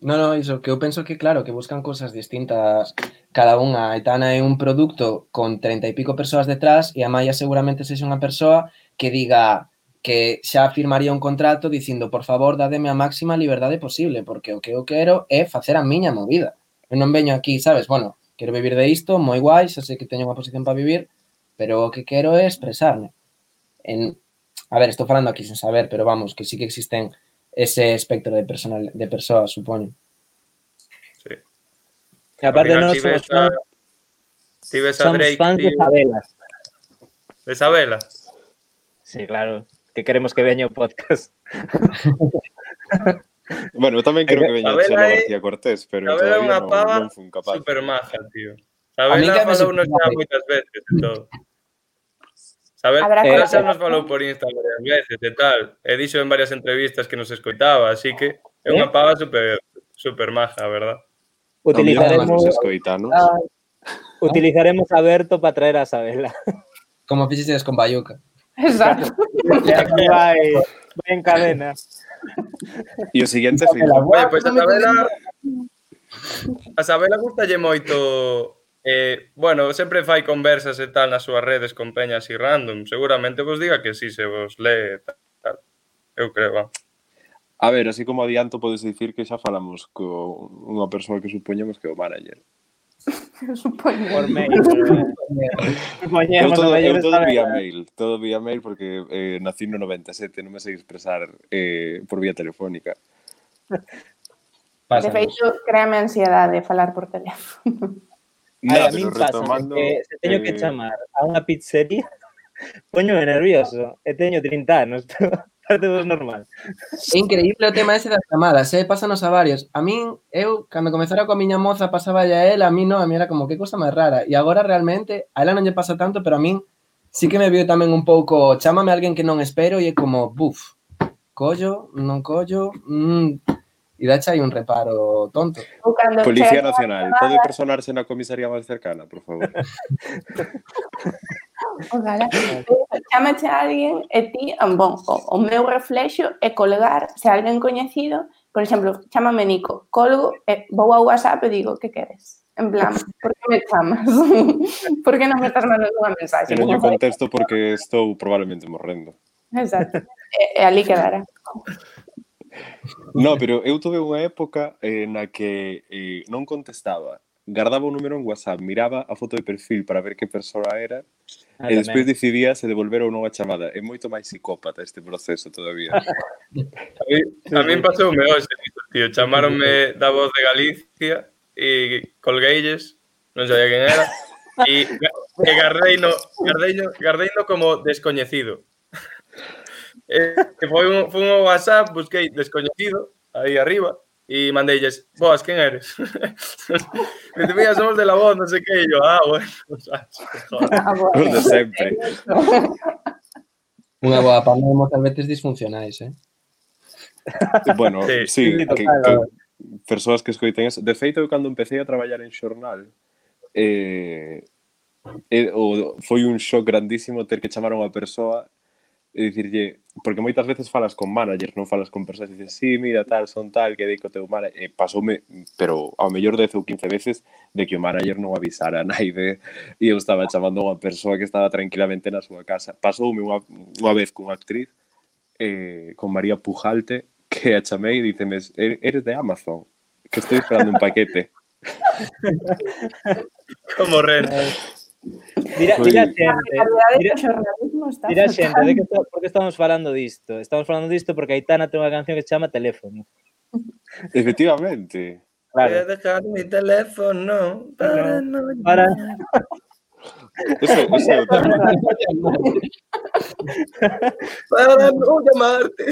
No, no, iso, que eu penso que, claro, que buscan cousas distintas cada unha. A Aitana é un produto con treinta e pico persoas detrás e a Maya seguramente sexa unha persoa que diga que xa firmaría un contrato dicindo por favor, dademe a máxima liberdade posible, porque o que eu quero é facer a miña movida. Eu non veño aquí, sabes, bueno, quero vivir de isto, moi guai, xa sei que teño unha posición para vivir, pero o que quero é expresarme. En, a ver, estou falando aquí sen saber, pero vamos, que sí que existen ese espectro de personal de persoas, supoño. Sí. Aparte non ti somos ves a, fans, ti ves a somos Drake, fans de tío, Favelas. de Isabela. Sí, claro, que queremos que veña o podcast. *laughs* Bueno, eu tamén quero que veña Isabela Chelo é- García Cortés, pero Isabela é todavía non, pava non fun capaz. Super maja, tío. A mí Isabela que me falou nos xa moitas veces e todo. Sabes? Habrá eh, xa nos falou por Insta varias veces e tal. E dixo en varias entrevistas que nos escoitaba, así que é unha pava super, super maja, verdad? Utilizaremos... Escoita, ¿no? utilizaremos a Berto para traer a Sabela. Como fixistes con Bayuca. Exacto. E aquí vai, eh, vai en cadena. E o siguiente filme. Oye, pois pues a Sabela... A Sabela gustalle moito Eh, bueno, sempre fai conversas e tal nas súas redes con peñas e random. Seguramente vos diga que si sí, se vos lee tal, tal. Eu creo, va. A ver, así como adianto podes dicir que xa falamos co unha persoa que supoñemos que é o manager. *laughs* supoñemos. Por mail. *laughs* Eu todo, eu todo vía mail, todo vía mail porque eh, nací no 97, non me sei expresar eh, por vía telefónica. Pásanos. De feito, créame ansiedade falar por teléfono. *laughs* No, a mí me pasa eh, que se teño eh... que chamar a unha pizzería, *laughs* poñome nervioso e teño 30 anos, todo normal. É increíble o tema ese das chamadas, eh? pásanos a varios. A min, eu, cando comezara coa miña moza, pasaba a ela, a mí non, a mí era como que cosa máis rara. E agora realmente, a ela non lle pasa tanto, pero a min sí que me viu tamén un pouco, chámame a alguén que non espero e é como, buf, collo, non collo, mmm, E dache hai un reparo tonto. Policía Nacional, pode personarse na comisaría máis cercana, por favor. *laughs* Ojalá. Eh, Chámate a alguén e eh, ti, um, bon, o meu reflexo é colgar, se alguén coñecido, por exemplo, chámame Nico, colgo e vou ao WhatsApp e digo, que queres? En plan, por que me chamas? *laughs* por que non me estás mandando unha mensaxe? Pero non contesto porque estou probablemente morrendo. Exacto. E, e ali quedará. No, pero eu tuve unha época eh, na que eh, non contestaba. Guardaba o número en WhatsApp, miraba a foto de perfil para ver que persoa era ah, e despois decidía se devolver ou non a chamada. É moito máis psicópata este proceso todavía. *laughs* a mí, a mí pasoume hoxe, tío. Chamaronme da voz de Galicia e colgueilles, non sabía quen era, e, e gardei, no, gardeino como descoñecido eh, foi, un, foi un WhatsApp, busquei descoñecido, aí arriba, e mandeilles, boas, quen eres? *laughs* Me Dite, mira, somos de la voz, non sei que, yo, ah, bueno, *laughs* joder. de sempre. *laughs* Unha boa, para non moitas veces disfuncionais, eh? Bueno, sí, sí, sí que, que, persoas que escoiten eso. De feito, eu cando empecé a traballar en xornal, eh, eh, o, foi un shock grandísimo ter que chamar a unha persoa e dicirlle, porque moitas veces falas con managers, non falas con persoas e dices, sí, mira, tal, son tal, que dei co teu manager, e pasoume, pero ao mellor 10 ou 15 veces de que o manager non avisara a naide e eu estaba chamando a unha persoa que estaba tranquilamente na súa casa. Pasoume unha, unha vez cunha actriz, eh, con María Pujalte, que a chamei e díceme, er, eres de Amazon, que estou esperando un paquete. *laughs* Como ren. Eh, Mira, mira a A xente, mira, mira a xente, de que está, por que estamos falando disto? Estamos falando disto porque Aitana ten unha canción que se chama Teléfono. Voy Efectivamente. a Claro, dejar mi teléfono para no para... Ese, ese é o tema. para no llamarte.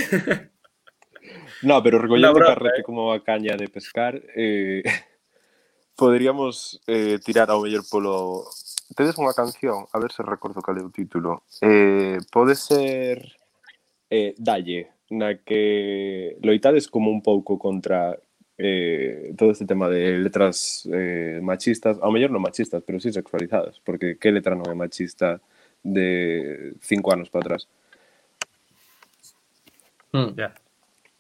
No, pero recollendo broma, carrete como a caña de pescar, eh, *laughs* poderíamos eh, tirar ao mellor polo... tedes unha canción, a ver se recordo cal é o título. Eh, pode ser eh, Dalle, na que loitades como un pouco contra eh, todo este tema de letras eh, machistas, ao mellor non machistas, pero sí sexualizadas, porque que letra non é machista de cinco anos para atrás? Mm, yeah.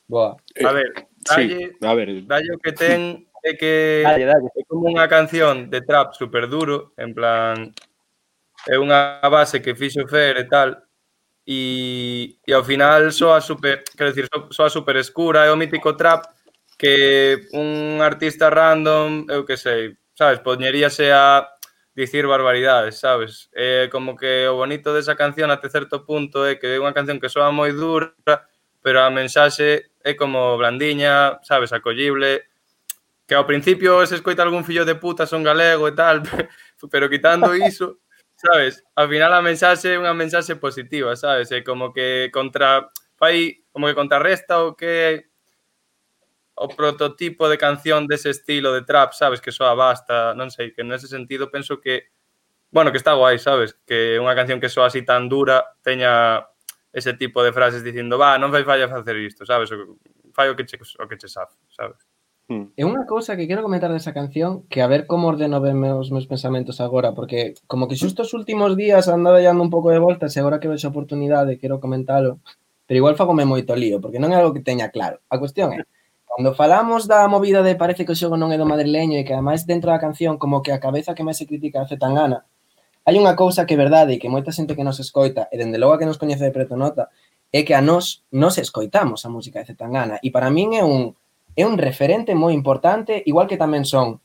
Boa. A ver, dalle, sí, a ver. dalle o que ten é que dalle, dalle. é como unha canción de trap super duro, en plan é unha base que fixo Fer e tal, e, e ao final soa super, quero dicir, soa super escura, é o mítico trap que un artista random, eu que sei, sabes, poñeríase a dicir barbaridades, sabes? É como que o bonito desa canción até certo punto é que é unha canción que soa moi dura, pero a mensaxe é como blandiña, sabes, acollible, que ao principio se escoita algún fillo de puta son galego e tal, *laughs* pero quitando iso, sabes, ao final a mensaxe é unha mensaxe positiva, sabes, é como que contra fai como que contrarresta o que o prototipo de canción dese estilo de trap, sabes, que soa basta, non sei, que nese sentido penso que bueno, que está guai, sabes, que unha canción que soa así tan dura teña ese tipo de frases dicindo, va, non fai falla facer isto, sabes, o, fai o que che, o que che sabe, sabes. Hmm. E unha cousa que quero comentar desa canción que a ver como ordeno ben os meus pensamentos agora porque como que xusto hmm. os últimos días andaba dando un pouco de voltas e agora que vexo a oportunidade quero comentalo pero igual fagome moito lío porque non é algo que teña claro. A cuestión é cando falamos da movida de parece que o xogo non é do madrileño e que ademais dentro da canción como que a cabeza que máis se critica hace tan gana hai unha cousa que é verdade e que moita xente que nos escoita e dende logo a que nos coñece de preto nota é que a nós nos escoitamos a música de Zetangana e para min é un é un referente moi importante, igual que tamén son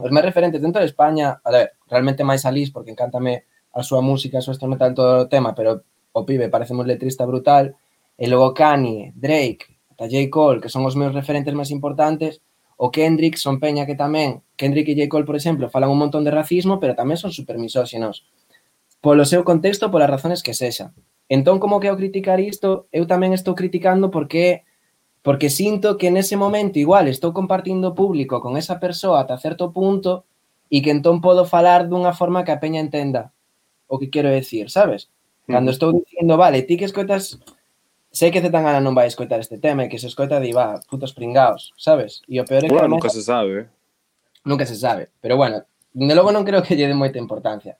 os meus referentes dentro de España, a ver, realmente máis a porque encántame a súa música, a súa instrumental, todo o tema, pero o pibe parece un letrista brutal, eh, e logo Kanye, Drake, ata J. Cole, que son os meus referentes máis importantes, o Kendrick son peña que tamén, Kendrick e J. Cole, por exemplo, falan un montón de racismo, pero tamén son super misóxinos polo seu contexto, polas razones que sexa. Entón, como que ao criticar isto, eu tamén estou criticando porque porque sinto que nese momento igual estou compartindo público con esa persoa ata certo punto e que entón podo falar dunha forma que a peña entenda o que quero decir, sabes? Cando estou dicindo, vale, ti que escoitas sei que Zetangana non vai escoitar este tema e que se escoita di, va, putos pringaos, sabes? E o peor é que... Bueno, nunca se sabe. Eh. Nunca se sabe, pero bueno, de logo non creo que lle dé moita importancia.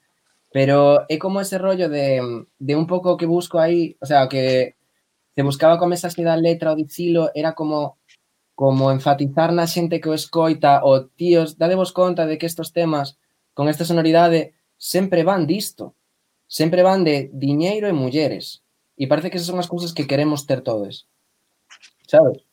Pero é como ese rollo de, de un pouco que busco aí, o sea, que se buscaba como esa da letra o dicilo, era como como enfatizar na xente que o escoita o tíos, dadevos conta de que estos temas con esta sonoridade sempre van disto. Sempre van de diñeiro e mulleres. E parece que esas son as cousas que queremos ter todos. Sabes?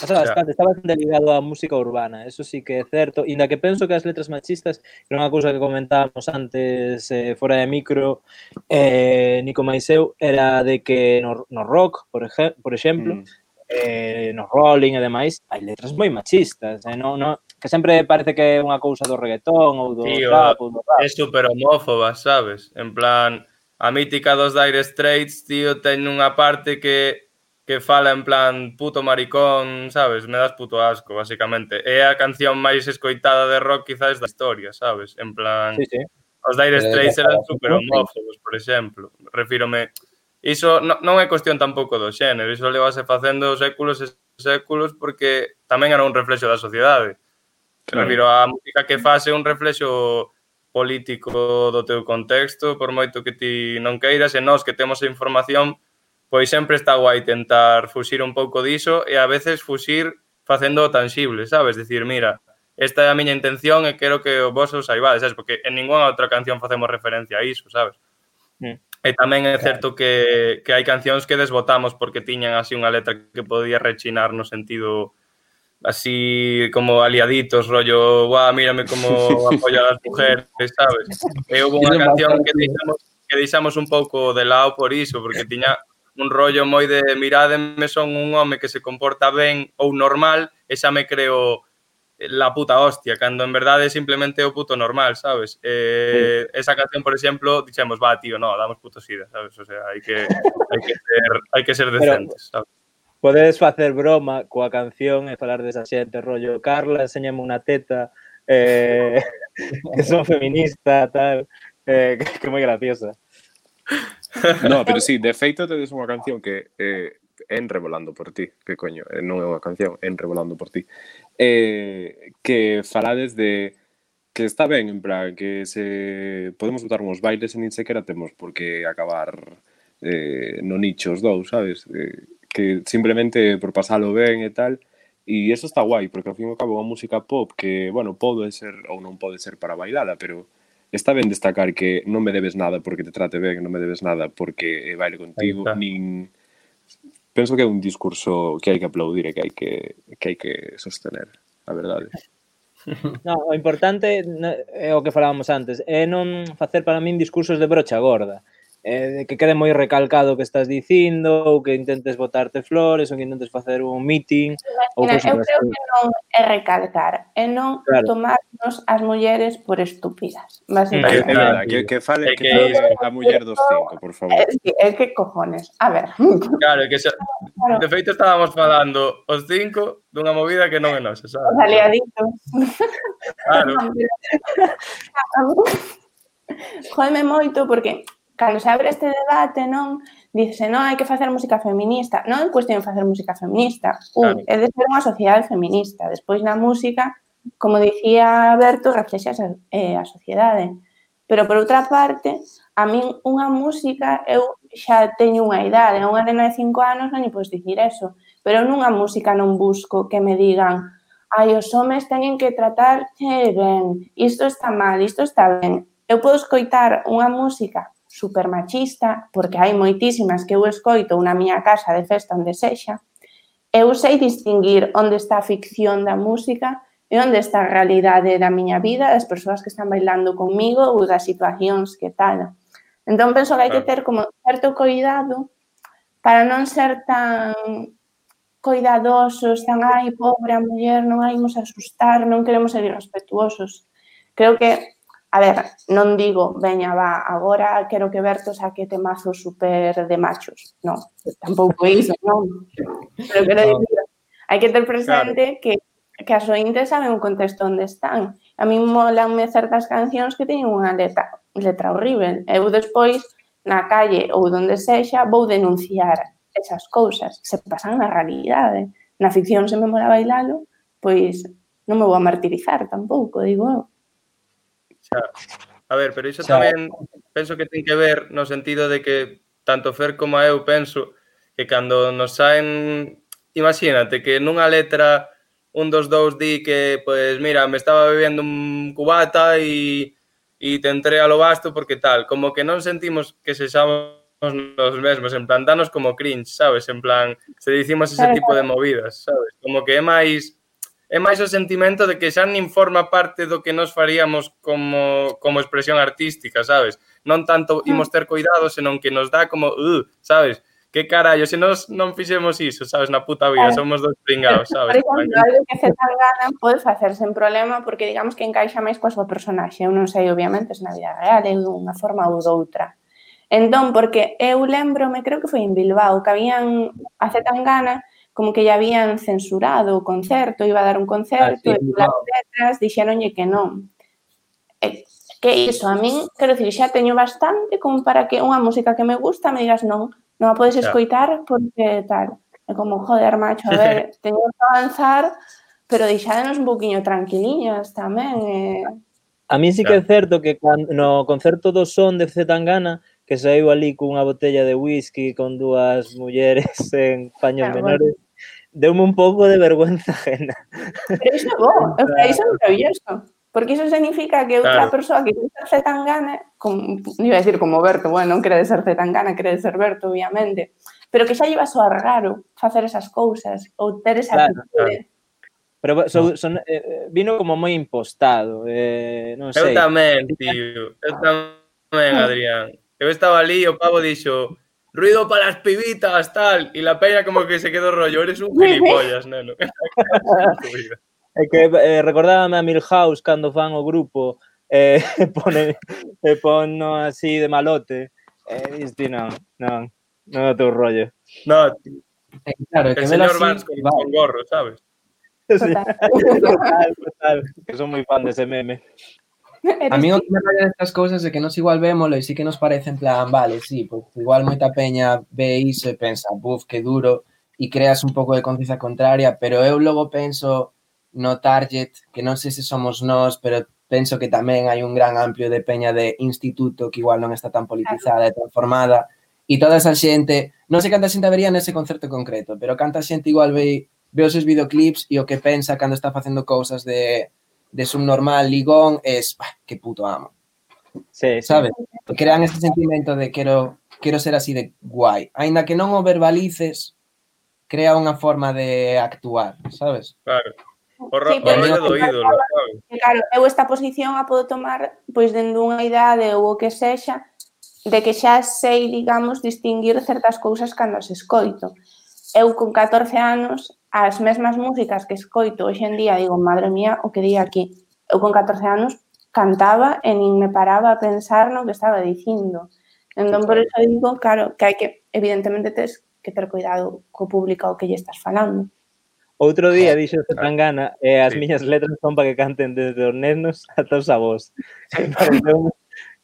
Pasaba bastante, estaba ligado á música urbana, eso sí que é certo, inda que penso que as letras machistas, que era unha cousa que comentábamos antes eh, fora de micro, eh, Nico Maiseu, era de que no, no rock, por, ej por exemplo, mm. eh, no rolling e demais, hai letras moi machistas, eh, non, non, que sempre parece que é unha cousa do reggaetón ou do Tío, rap, ou do rap. É super homófoba, sabes? En plan, a mítica dos Dire Straits, tío, ten unha parte que que fala en plan puto maricón, sabes? Me das puto asco, basicamente. É a canción máis escoitada de rock quizás da historia, sabes? En plan... Sí, sí. Os Dire Straits eran super homófobos, por exemplo. Refírome... Iso non, non é cuestión tampouco do xénero, iso levase facendo séculos e séculos porque tamén era un reflexo da sociedade. Claro. Refiro a música que fase un reflexo político do teu contexto, por moito que ti non queiras, e nós que temos a información pois sempre está guai tentar fuxir un pouco diso e a veces fuxir facendo tangible, sabes? Decir, mira, esta é a miña intención e quero que vos os saibades, sabes? Porque en ninguna outra canción facemos referencia a iso, sabes? Mm. E tamén é certo que, que hai cancións que desbotamos porque tiñan así unha letra que podía rechinar no sentido así como aliaditos, rollo, guau, mírame como *laughs* apoio a las mujeres, sabes? E houve unha canción que deixamos, que deixamos un pouco de lado por iso, porque tiña un rollo moi de mirádeme, son un home que se comporta ben ou normal e xa me creo la puta hostia, cando en verdade é simplemente o puto normal, sabes? Eh. Esa canción, por exemplo, dixemos, va, tío, no, damos puto sida, sabes? O sea, hai que, hai que, ser, hai que ser decentes, sabes? Podedes facer broma coa canción e falar desa xente, rollo, Carla, enséñame unha teta, eh, *laughs* que son feminista, tal, eh, *laughs* que, que moi graciosa. No, *laughs* pero sí, de feito tedes unha canción que eh, En Revolando por ti, que coño, eh, non é unha canción, En Revolando por ti, eh, que falades de que está ben, en plan, que se podemos botar uns bailes e nin sequera temos por que acabar eh, no nicho os dous, sabes? Eh, que simplemente por pasalo ben e tal, e eso está guai, porque ao fin e ao cabo a música pop que, bueno, pode ser ou non pode ser para bailala, pero está ben destacar que non me debes nada porque te trate ben, non me debes nada porque baile contigo, nin penso que é un discurso que hai que aplaudir e que hai que que hai que sostener, a verdade. *laughs* No, o importante é o que falábamos antes, é non facer para min discursos de brocha gorda eh, que quede moi recalcado o que estás dicindo, ou que intentes botarte flores, ou que intentes facer un meeting. ou ou eu creo que non é recalcar, é non claro. tomarnos as mulleres por estúpidas. Más que, que, nada, que, que fale que, que, que a muller dos cinco, por favor. Eh, é, é que cojones, a ver. Claro, que xa, claro. de feito estábamos falando os cinco dunha movida que non é nosa, sabes? Os aliaditos. Claro. *laughs* Jodeme moito porque cando se abre este debate, non, dice, non, hai que facer música feminista. Non é cuestión de facer música feminista. Un, claro. é de ser unha sociedade feminista. Despois na música, como dicía Berto, reflexa eh, a sociedade. Pero por outra parte, a min unha música, eu xa teño unha idade, unha nena de 5 anos non lle podes dicir eso, pero nunha música non busco que me digan ai, os homes teñen que tratar ben, isto está mal, isto está ben. Eu podo escoitar unha música super machista, porque hai moitísimas que eu escoito na miña casa de festa onde sexa, eu sei distinguir onde está a ficción da música e onde está a realidade da miña vida, das persoas que están bailando comigo ou das situacións que tal. Entón, penso que hai que ter como certo cuidado para non ser tan cuidadosos, tan, ai, pobre, a muller, non hai, imos asustar, non queremos ser irrespetuosos. Creo que A ver, non digo, veña, va, agora quero que Berto saque temazos super de machos. Non, tampouco iso, non. Pero quero dicir, hai que ter presente claro. que que as ointes saben o contexto onde están. A mí molanme certas cancións que teñen unha letra, letra horrible. Eu despois, na calle ou donde sexa, vou denunciar esas cousas. Se pasan na realidade. Na ficción se me mola bailalo, pois non me vou a martirizar tampouco, digo eu xa. A ver, pero iso xa. tamén penso que ten que ver no sentido de que tanto Fer como eu penso que cando nos saen imagínate que nunha letra un dos dous di que pues, mira, me estaba bebendo un cubata e e te entré a lo basto porque tal, como que non sentimos que se xamos nos mesmos, en plan, danos como cringe, sabes? En plan, se dicimos ese tipo de movidas, sabes? Como que é máis é máis o sentimento de que xa nin forma parte do que nos faríamos como, como expresión artística, sabes? Non tanto mm. imos ter cuidado, senón que nos dá como, uh, sabes? Que carallo, se nos non fixemos iso, sabes, na puta vida, claro. somos dos pringados, sabes? Por exemplo, algo que se gana pode facer sen problema porque digamos que encaixa máis coa súa personaxe. Eu non sei, obviamente, se na vida real é dunha forma ou doutra. Entón, porque eu lembro, me creo que foi en Bilbao, que habían a Zetangana como que ya habían censurado o concerto, iba a dar un concerto, Así, e as letras dixeronlle que non. E, eh, que iso, a min, quero dicir, xa teño bastante como para que unha música que me gusta me digas non, non a podes escoitar porque tal. É como, joder, macho, a ver, teño que avanzar, pero deixádenos un poquinho tranquiliñas tamén. Eh. A mí sí que é certo que cando, no concerto do son de Zetangana, que saiu ali cunha botella de whisky con dúas mulleres *laughs* en paños claro, menores, deume un pouco de vergüenza *laughs* ajena. Pero iso é bo, o sea, iso é maravilloso. Porque iso significa que outra claro. persoa que quere ser Zetangana, como, iba a decir como Berto, bueno, non quere ser gana, quere ser Berto, obviamente, pero que xa lleva so raro facer esas cousas ou ter esa claro, actitud. Claro. Pero son, son, eh, vino como moi impostado, eh, non sei. Eu tamén, tío, eu tamén, Adrián. Eu estaba ali e o pavo dixo, ruido para las pibitas, tal, e la peña como que se quedou rollo, eres un *laughs* gilipollas, neno. *laughs* *laughs* É que eh, recordábame a Milhouse cando fan o grupo eh, pone, eh, así de malote. Eh, diste, non, non, non é teu rollo. No, eh, claro, el señor Vance con, con gorro, sabes? Sí. Total, total, que son moi fan dese meme. *laughs* A mí o que me parece estas cousas é que nos igual vémolo e sí que nos parece en plan, vale, sí, pues igual moita peña ve iso e pensa, buf, que duro, e creas un pouco de conciencia contraria, pero eu logo penso no target, que non sei se somos nós, pero penso que tamén hai un gran amplio de peña de instituto que igual non está tan politizada e transformada, e toda esa xente, non sei canta xente vería nese concerto concreto, pero canta xente igual ve, ve os seus videoclips e o que pensa cando está facendo cousas de de subnormal, ligón, es bah, qué puto amo. Sí, ¿Sabes? Sí. Crean ese sentimento de quero, quero ser así de guai. Ainda que non o verbalices, crea unha forma de actuar, sabes? Claro. O, ra sí, o rollo do ídolo, sabes? Claro, eu esta posición a podo tomar pois dende unha idade ou o que sexa, de que xa sei, digamos, distinguir certas cousas cando as escoito. Eu con 14 anos as mesmas músicas que escoito hoxe en día, digo, madre mía, o que di aquí. Eu con 14 anos cantaba e nin me paraba a pensar no que estaba dicindo. Entón, por eso digo, claro, que hai que, evidentemente, tes que ter cuidado co público ao que lle estás falando. Outro día dixo que tan gana e eh, as sí. miñas letras son para que canten desde os nenos ata os avós. *laughs*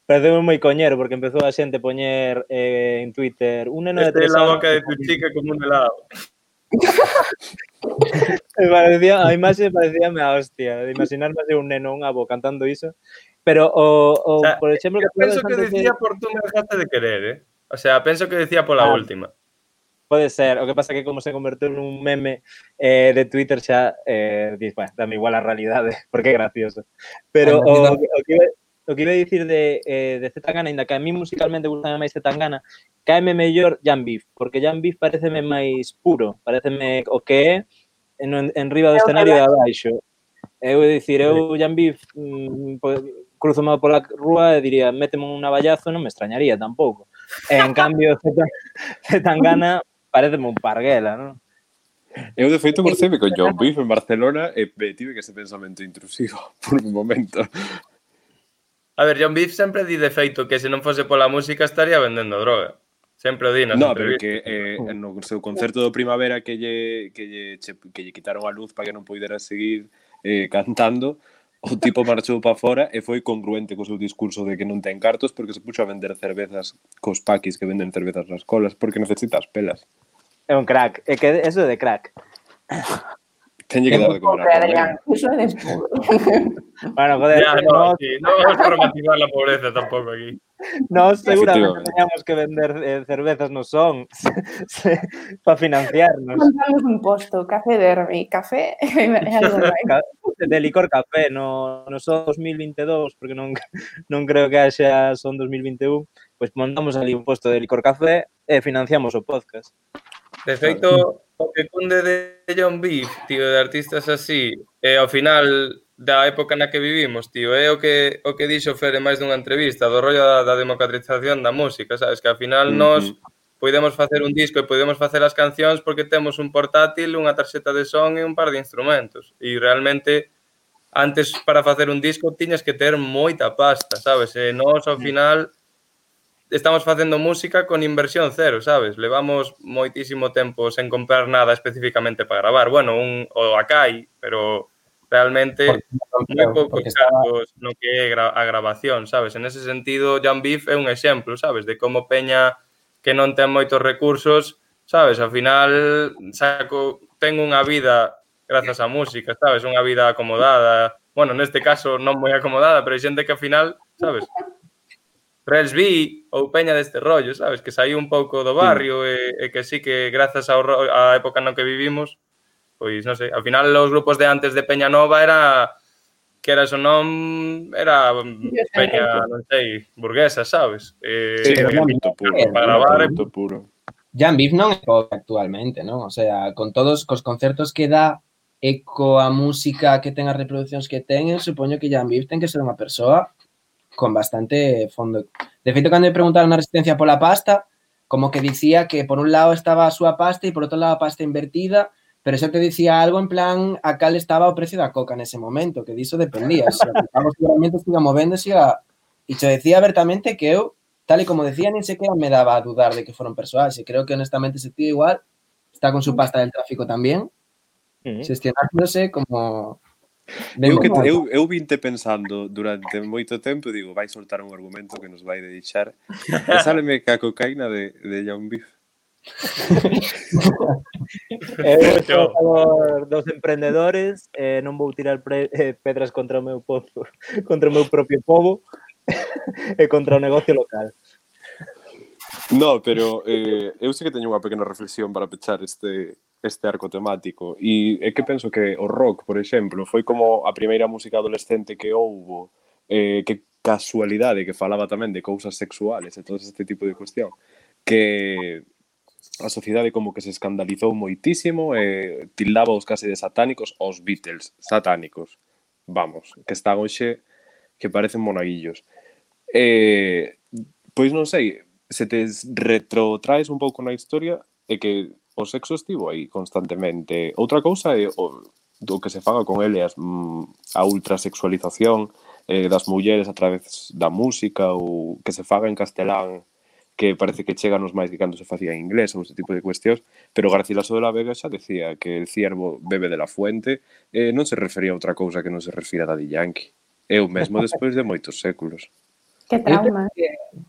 Pareceu, moi coñero porque empezou a xente a poñer eh, en Twitter un neno este de tres anos. Este é boca de tu chica como un helado. Me parecía, a imaxe parecía a hostia, de imaginarme así un neno, un abo cantando iso. Pero o, o, o sea, por exemplo que penso que decía de... por tú me dejaste de querer, eh? O sea, penso que decía pola ah, última. Pode ser, o que pasa que como se converteu nun meme eh, de Twitter xa eh, dis, bueno, dame igual a realidade, *laughs* porque é gracioso. Pero o, o, que, o que iba a dicir de, eh, de Zetangana, ainda que a mí musicalmente gusta máis Zetangana, caeme mellor Jan Beef, porque Jan Beef pareceme máis puro, pareceme o que é en, en riba do escenario de abaixo. Eu dicir, eu Jan Beef mm, cruzome pola rúa e diría, méteme un navallazo, non me extrañaría tampouco. E, en cambio, *laughs* Zetangana pareceme un parguela, non? Eu, de feito, morceme con John Beef en Barcelona e eh, tive que ese pensamento intrusivo *laughs* por un momento. A ver, John Beef sempre di de feito que se non fose pola música estaría vendendo droga. Sempre o di nas No, pero que eh, no seu concerto do Primavera que lle, que lle, che, que lle quitaron a luz para que non poidera seguir eh, cantando, o tipo *laughs* marchou para fora e foi congruente co seu discurso de que non ten cartos porque se puxo a vender cervezas cos paquis que venden cervezas nas colas porque necesitas pelas. É un crack, é que eso de crack. Tenlle que dar de comer Adrián. é *laughs* bueno, joder. Ya, no, no, sí, no vamos a romantizar la pobreza tampoco aquí. No, seguramente teníamos que vender eh, cervezas, no son, *laughs* para financiarnos. Montamos un posto, café dermi, café... *laughs* de licor café, no, no son 2022, porque non, non creo que haxa son 2021, pois pues montamos ali un posto de licor café e financiamos o podcast. De feito, o que cunde de John Beef, tío, de artistas así, e ao final da época na que vivimos, tío, é o que o que dixo Fer máis dunha entrevista do rollo da, da democratización da música, sabes? Que ao final nós mm -hmm. podemos facer un disco e podemos facer as cancións porque temos un portátil, unha tarxeta de son e un par de instrumentos. E realmente antes para facer un disco tiñas que ter moita pasta, sabes? E nós ao mm. final estamos facendo música con inversión cero, sabes? Levamos moitísimo tempo sen comprar nada especificamente para gravar. Bueno, un o Akai, pero realmente moi poucos cargos no que é a grabación, sabes? En ese sentido, Jan Beef é un exemplo, sabes? De como Peña que non ten moitos recursos, sabes? Ao final, saco, ten unha vida grazas á música, sabes? Unha vida acomodada. Bueno, neste caso non moi acomodada, pero hai xente que ao final, sabes? Rels B ou peña deste rollo, sabes? Que saiu un pouco do barrio e, e que sí que grazas ao, á época no que vivimos, pois non sei, ao final os grupos de antes de Peña Nova era que era mm, o non era peña, non sei, burguesa, sabes? Eh, sí, era mito puro. Para gravar, puro. Jan Biff non é pop actualmente, non? O sea, con todos cos concertos que dá eco a música que ten as reproduccións que ten, eu supoño que Jan Biff ten que ser unha persoa con bastante fondo. De feito, cando me preguntaron na resistencia pola pasta, como que dicía que por un lado estaba a súa pasta e por outro lado a pasta invertida, pero eso te dicía algo en plan a cal estaba o precio da coca nese momento, que diso dependía. Se o seguramente siga movendo, siga... E te decía abertamente que eu tal y como decía, ni siquiera me daba a dudar de que fueron personajes. Y creo que honestamente ese tío igual está con su pasta del tráfico también, Mm. gestionándose como... Eu, que, eu, eu vinte pensando durante moito tempo, digo, vai soltar un argumento que nos vai deixar. *laughs* E sáleme que a cocaína de, de John Beef. *laughs* eu sou favor dos emprendedores, eh, non vou tirar pre, eh, pedras contra o meu pozo, *laughs* contra o meu propio povo e contra o negocio local. No, pero eh, eu sei que teño unha pequena reflexión para pechar este este arco temático. E eh, é que penso que o rock, por exemplo, foi como a primeira música adolescente que houbo, eh, que casualidade que falaba tamén de cousas sexuales e todo este tipo de cuestión, que a sociedade como que se escandalizou moitísimo e eh, tildaba os case de satánicos aos Beatles, satánicos, vamos, que están hoxe que parecen monaguillos. Eh, pois non sei, se te retrotraes un pouco na historia, é que o sexo estivo aí constantemente. Outra cousa é o, do que se faga con ele as, mm, a ultrasexualización eh, das mulleres a través da música ou que se faga en castelán que parece que chega nos máis que cando se facía en inglés ou ese tipo de cuestións, pero Garcilaso de la Vega xa decía que el ciervo bebe de la fuente eh, non se refería a outra cousa que non se refira a Daddy Yankee. Eu mesmo *laughs* despois de moitos séculos. Que trauma. Eu,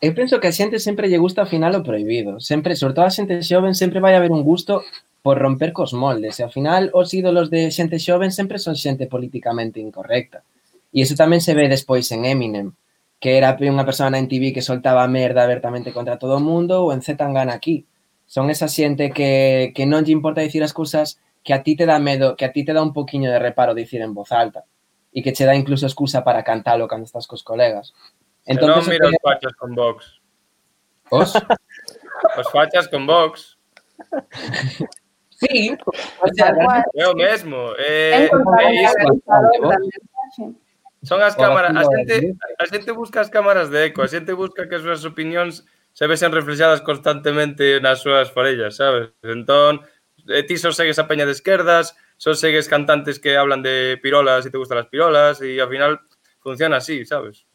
eu penso que a xente sempre lle gusta ao final o prohibido. Sempre, sobre todo a xente xoven, sempre vai haber un gusto por romper cos moldes. E ao final, os ídolos de xente xoven sempre son xente políticamente incorrecta. E iso tamén se ve despois en Eminem, que era unha persoa na MTV que soltaba merda abertamente contra todo o mundo, ou en Z Tangana aquí. Son esa xente que, que non lle importa dicir as cousas que a ti te dá medo, que a ti te dá un poquinho de reparo dicir en voz alta e que che dá incluso excusa para cantalo cando estás cos colegas. Se non mira os fachas con Vox. Os? Os fachas con Vox. Sí, o sea, o mesmo. É, iso. mensaxe. Son as cámaras, a xente, a xente busca as cámaras de eco, a xente busca que as súas opinións se vesen reflexadas constantemente nas súas farellas, sabes? Entón, eh, ti só segues a peña de esquerdas, só segues cantantes que hablan de pirolas e te gustan as pirolas e ao final funciona así, sabes?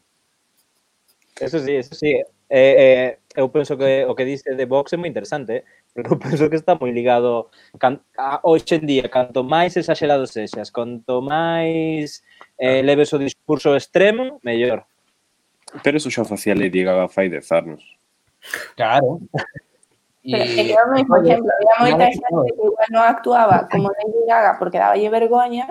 Eso sí, eso sí. Eh, eh, eu penso que o que dice de Vox é moi interesante, eh? eu *laughs* penso que está moi ligado can, a, hoxe en día, canto máis exagerado sexas, canto máis eh, leves o discurso extremo, mellor. Pero eso xa facía Lady Gaga fai 10 anos. Claro. *laughs* Pero é que, por exemplo, había moita xente que igual non actuaba como Lady Gaga porque daballe vergoña,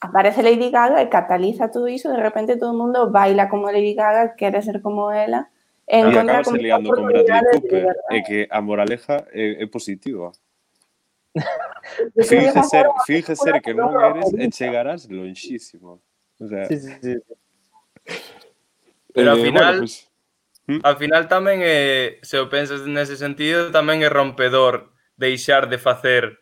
aparece Lady Gaga e cataliza todo iso, de repente todo o mundo baila como Lady Gaga, quere ser como ela, e encontra como liando con Bradley Cooper, e eh, que a moraleja é, eh, é positiva. *laughs* finge ser, finge ser que non eres eh, e chegarás lonxísimo. O sea, sí, sí, sí. Pero eh, final, bueno, pues, ¿hmm? final tamén é, se o pensas nese sentido, tamén é rompedor deixar de facer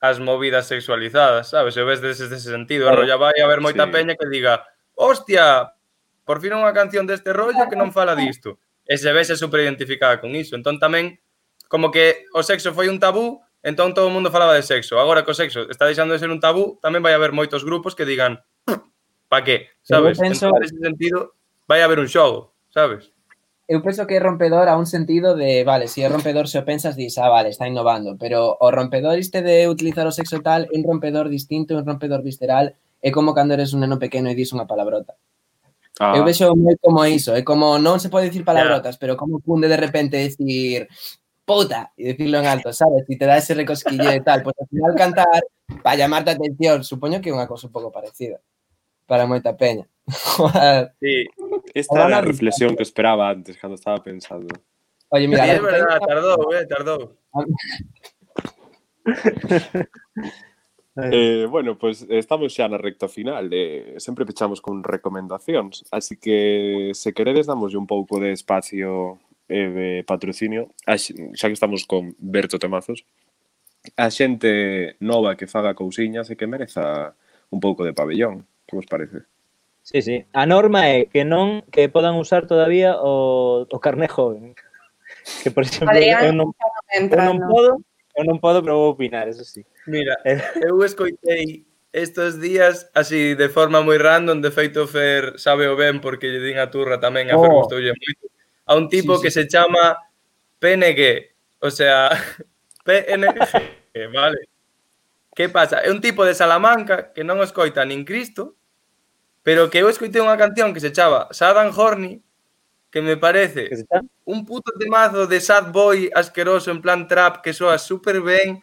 as movidas sexualizadas, sabes? Se ves dese, ese sentido, claro. rolla vai a haber moita sí. peña que diga hostia, por fin unha canción deste rollo que non fala disto. E se vese super identificada con iso. Entón tamén, como que o sexo foi un tabú, entón todo o mundo falaba de sexo. Agora que o sexo está deixando de ser un tabú, tamén vai haber moitos grupos que digan pa que, sabes? Penso... Entón, nese sentido, vai haber un xogo, sabes? eu penso que é rompedor a un sentido de, vale, se si é rompedor se o pensas dis, ah, vale, está innovando, pero o rompedor este de utilizar o sexo tal é un rompedor distinto, un rompedor visceral, é como cando eres un neno pequeno e dis unha palabrota. Ah. Eu vexo moi como iso, é como non se pode dicir palabrotas, yeah. pero como cunde de repente decir puta e decirlo en alto, sabes? Si te dá ese recosquilleo e tal, pois pues, ao final cantar para llamarte a atención, supoño que é unha cosa un pouco parecida para moita peña. *laughs* Sí, esta era la reflexión que esperaba antes, cando estaba pensando. Oye, sí, mira, é la- verdad, tardou, eh, tardou. *laughs* Eh, bueno, pues estamos xa na recta final e sempre pechamos con recomendacións, así que se queredes damos un pouco de espacio e de patrocinio, xa que estamos con Berto Temazos, a xente nova que faga cousiñas e que mereza un pouco de pabellón, que vos parece? Sí, sí. A norma é que non que podan usar todavía o, o carné joven. Que, por exemplo, Adrián, eu non, entra, eu non podo, eu non podo, pero vou opinar, eso sí. Mira, eh, eu escoitei estes días así de forma moi random, de feito Fer sabe o ben porque lle din a turra tamén, a Fer oh. gustoulle moito, a un tipo sí, sí. que se chama PNG, o sea, *laughs* PNG, vale. Que pasa? É un tipo de Salamanca que non escoita nin Cristo, Pero que eu escoitei unha canción que se chama Sadan Horny, que me parece que un puto temazo de sad boy asqueroso en plan trap que soa super ben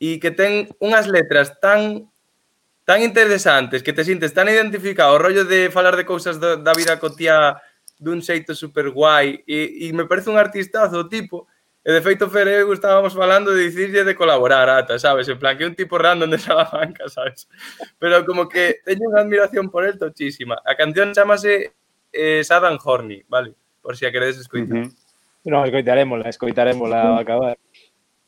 e que ten unhas letras tan tan interesantes que te sintes tan identificado, o rollo de falar de cousas da, da vida cotía dun xeito super guai e, e me parece un artistazo tipo E de feito, Fer eu estábamos falando de dicirlle de colaborar ata, sabes? En plan, que un tipo random de Salamanca, *laughs* sabes? Pero como que teño unha admiración por el tochísima. A canción chamase eh, Sadan Horny, vale? Por si a queredes escoitar. Uh -huh. No, escoitarémola, escoitarémola a acabar.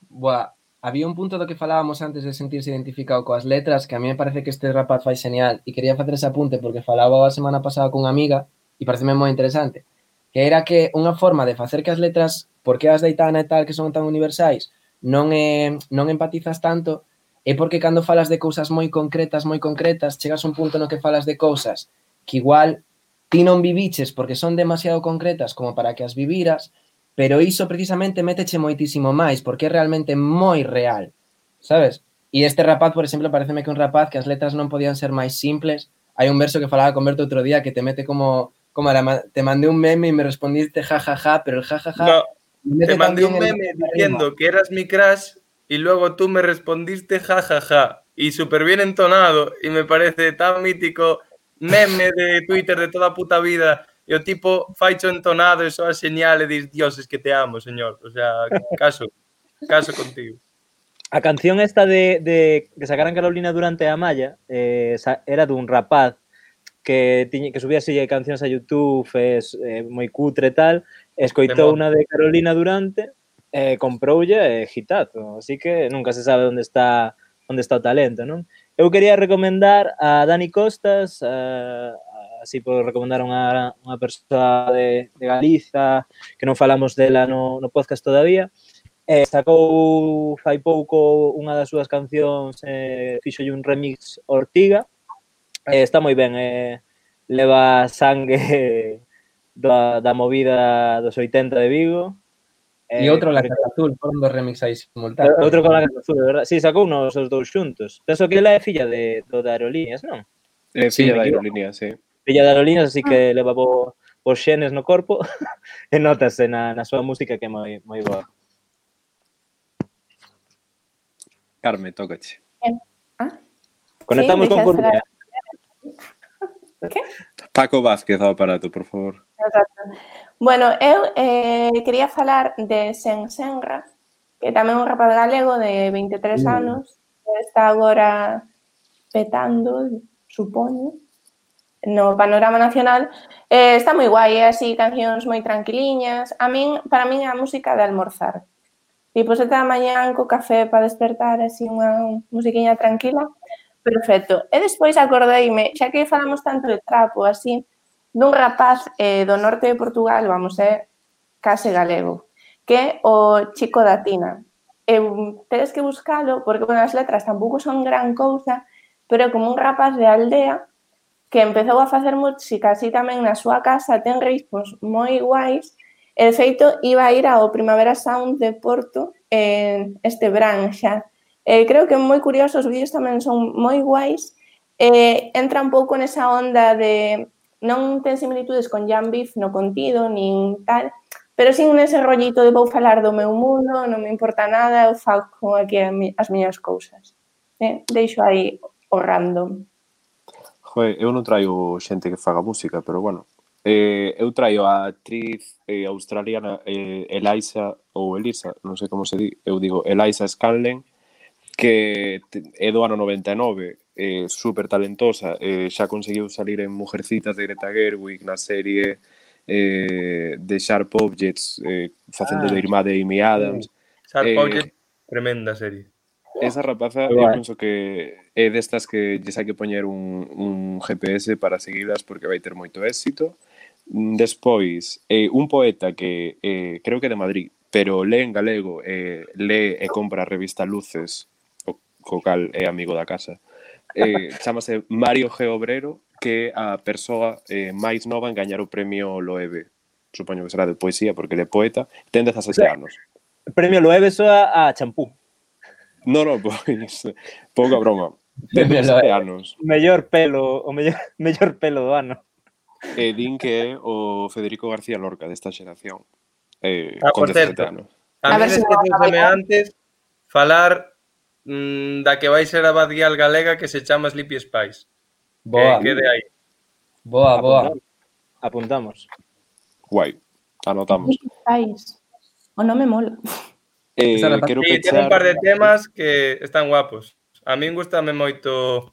Buah, había un punto do que falábamos antes de sentirse identificado coas letras que a mí me parece que este rapaz fai genial e quería facer ese apunte porque falaba a semana pasada cunha amiga e pareceme moi interesante que era que unha forma de facer que as letras, porque as de Itana e tal que son tan universais, non é, non empatizas tanto, é porque cando falas de cousas moi concretas, moi concretas, chegas a un punto no que falas de cousas que igual ti non viviches porque son demasiado concretas como para que as viviras, pero iso precisamente méteche moitísimo máis, porque é realmente moi real, sabes? E este rapaz, por exemplo, pareceme que un rapaz que as letras non podían ser máis simples. Hai un verso que falaba con Berto outro día que te mete como como ma- te mandé un meme e me respondiste ja, ja, ja, pero el ja, ja, ja... No, te mandé un meme la diciendo que eras mi crush y luego tú me respondiste ja, ja, ja. Y súper bien entonado y me parece tan mítico meme de Twitter de toda a puta vida e o tipo faicho entonado e soa señal e dis, Dios, es que te amo, señor. O sea, caso, caso contigo. A canción esta de, de que sacaran Carolina durante a malla eh, era dun rapaz que tiñe que subía subíaselle cancións a YouTube es, eh, moi cutre e tal, escoitou unha de Carolina Durante, eh, comproulle eh, gitazo, así que nunca se sabe onde está onde está o talento, non? Eu quería recomendar a Dani Costas, eh, así por recomendar unha, unha persoa de, de Galiza que non falamos dela no, no podcast todavía, eh, sacou fai pouco unha das súas cancións, eh, fixolle un remix Ortiga, eh, está moi ben, eh, leva sangue *laughs* da, da movida dos 80 de Vigo. E eh, outro la Casa Azul, foron dos remix aí simultáneos. Eh, outro con la Casa Azul, verdad? Si, sí, sacou nos os dous xuntos. Penso que ela é filla de, do de Aerolíneas, non? É eh, filla de da Aerolíneas, sí. Filla de Aerolíneas, así que ah. leva bo, os xenes no corpo *laughs* e notase na, na súa música que é moi, moi boa. Carme, tócache. Ah? Conectamos sí, con Coruña. Okay. Paco Vázquez ao aparato, por favor. Exacto. Bueno, eu eh, quería falar de Sen Senra, que tamén é un rapaz galego de 23 mm. anos, que está agora petando, supoño, no panorama nacional. Eh, está moi guai, é así, cancións moi tranquiliñas. A min, para min, é a música de almorzar. Tipo, sete da mañán co café para despertar, así, unha musiquiña tranquila. Perfecto. E despois acordeime, xa que falamos tanto de trapo así, dun rapaz eh, do norte de Portugal, vamos, é eh, case galego, que é o Chico da Tina. E tedes que buscalo, porque bueno, as letras tampouco son gran cousa, pero é como un rapaz de aldea que empezou a facer música así tamén na súa casa, ten ritmos moi guais, e de feito iba a ir ao Primavera Sound de Porto en este verán xa, Eh, creo que é moi curioso, os vídeos tamén son moi guais. Eh, entra un pouco nesa onda de non ten similitudes con Jan Beef no contido, nin tal, pero sin nese rollito de vou falar do meu mundo, non me importa nada, eu fago aquí as miñas cousas. Eh, deixo aí o random. Joder, eu non traio xente que faga música, pero bueno, Eh, eu traio a actriz eh, australiana eh, Eliza ou Elisa, non sei como se di, eu digo Eliza Scanlen, que é do ano 99, eh, super talentosa, eh, xa conseguiu salir en Mujercitas de Greta Gerwig, na serie eh, de Sharp Objects, eh, facendo ah, de irmá de Amy Adams. Sharp eh, Objects, tremenda serie. Esa rapaza, eu penso que é destas que lles hai que poñer un, un GPS para seguilas porque vai ter moito éxito. Mm, despois, eh, un poeta que eh, creo que é de Madrid, pero lee en galego, eh, lee e compra a revista Luces co cal é amigo da casa. Eh, chamase Mario G. Obrero, que é a persoa eh, máis nova en gañar o premio Loewe. Supoño que será de poesía, porque ele é poeta. Ten 16 sí. anos. Premio Loewe soa a champú. No, no, *laughs* pois, pouca broma. Ten 17 anos. Mellor pelo, o mellor, *laughs* mellor pelo do ano. E din que é o Federico García Lorca desta xeración. Eh, ah, con 17 certo. anos. A, a ver se semelhantes falar Mm, da que vai ser a Badial Galega que se chama Sleepy Spice. Boa. Que quede aí. Boa, boa. Apuntamos. Guai. Anotamos. Spice. O nome mola. Eh, quero sí, pechar... un par de temas que están guapos. A min gustame moito...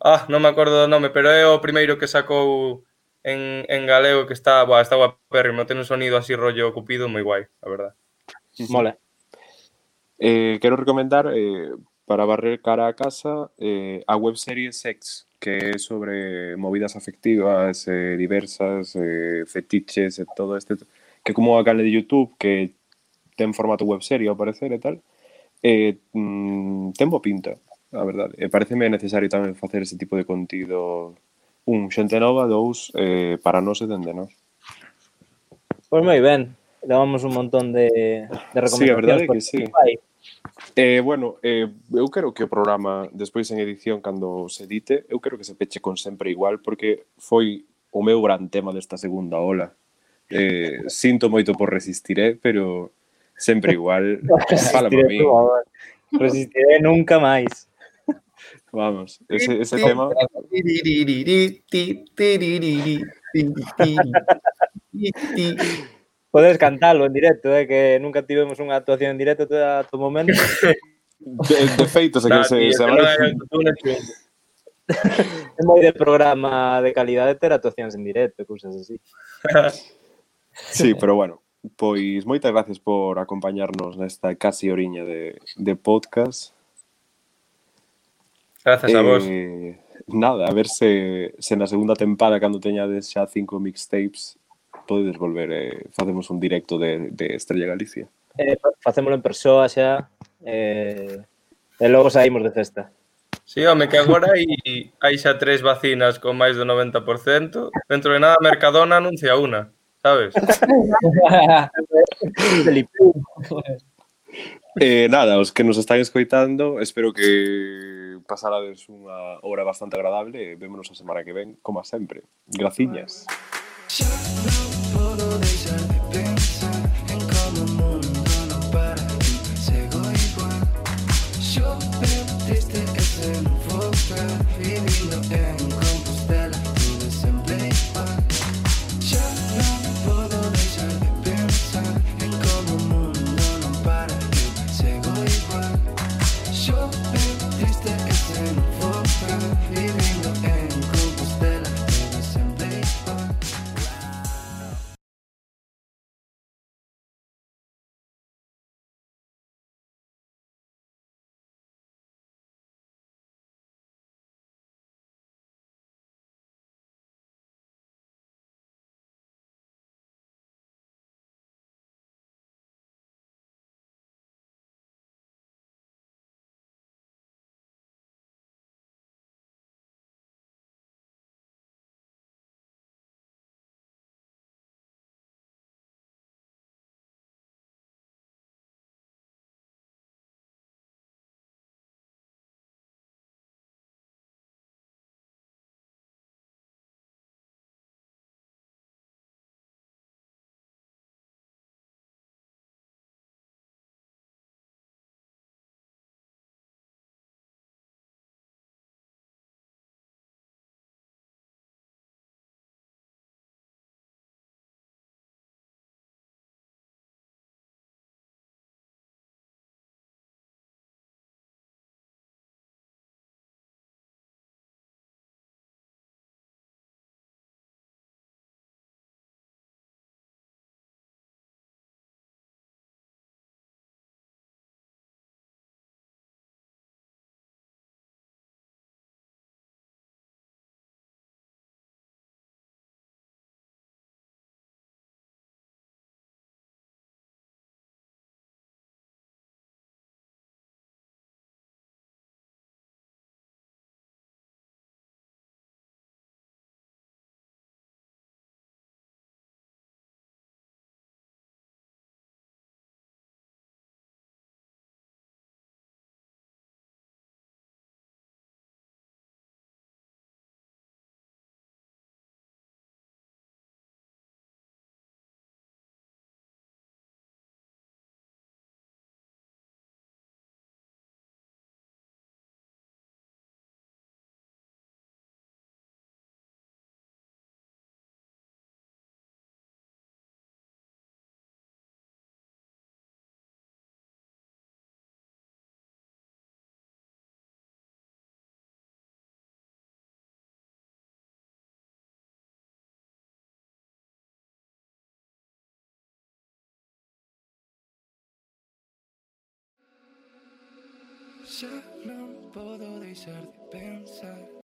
Ah, non me acordo do nome, pero é o primeiro que sacou en, en galego que está, boa, está guapérrimo, ten un sonido así rollo cupido moi guai, a verdad. Mola. Eh, quero recomendar eh, para barrer cara a casa eh, a webserie Sex, que é sobre movidas afectivas eh, diversas, eh, fetiches e todo este... Que como a canal de YouTube, que ten formato webserie ao parecer e tal, eh, mm, ten bo pinta, a verdade. E eh, pareceme necesario tamén facer ese tipo de contido un, xente nova, dous, eh, para nós e dende nós. Pois moi ben, levamos un montón de, de recomendacións. Sí, a verdade é que sí. Spotify Eh, bueno, eh, eu quero que o programa despois en edición cando se edite, eu quero que se peche con sempre igual porque foi o meu gran tema desta segunda ola. Eh, sinto moito por resistiré, pero sempre igual. Fala para mí. Resistiré nunca máis. Vamos, ese, ese tema... Podes cantalo en directo, eh, que nunca tivemos unha actuación en directo a o momento. *laughs* De, de feito, se que se, se vai... É moi de programa de calidade ter actuacións en directo, cousas así. *laughs* Sí, pero bueno, pois moitas gracias por acompañarnos nesta casi oriña de, de podcast. Gracias eh, a vos. Eh, nada, a ver se, se na segunda tempada cando teñades xa cinco mixtapes podedes volver eh, facemos un directo de, de Estrella Galicia. Eh, facémolo en persoa xa eh, e logo saímos de festa. Sí, home, que agora hai, hai xa tres vacinas con máis do 90%. Dentro de nada, Mercadona anuncia unha, sabes? *laughs* Eh, nada, os que nos están escoitando, espero que pasarades unha hora bastante agradable e vémonos a semana que ven, como sempre. Graciñas. Xa Nation. Ya no puedo dejar de pensar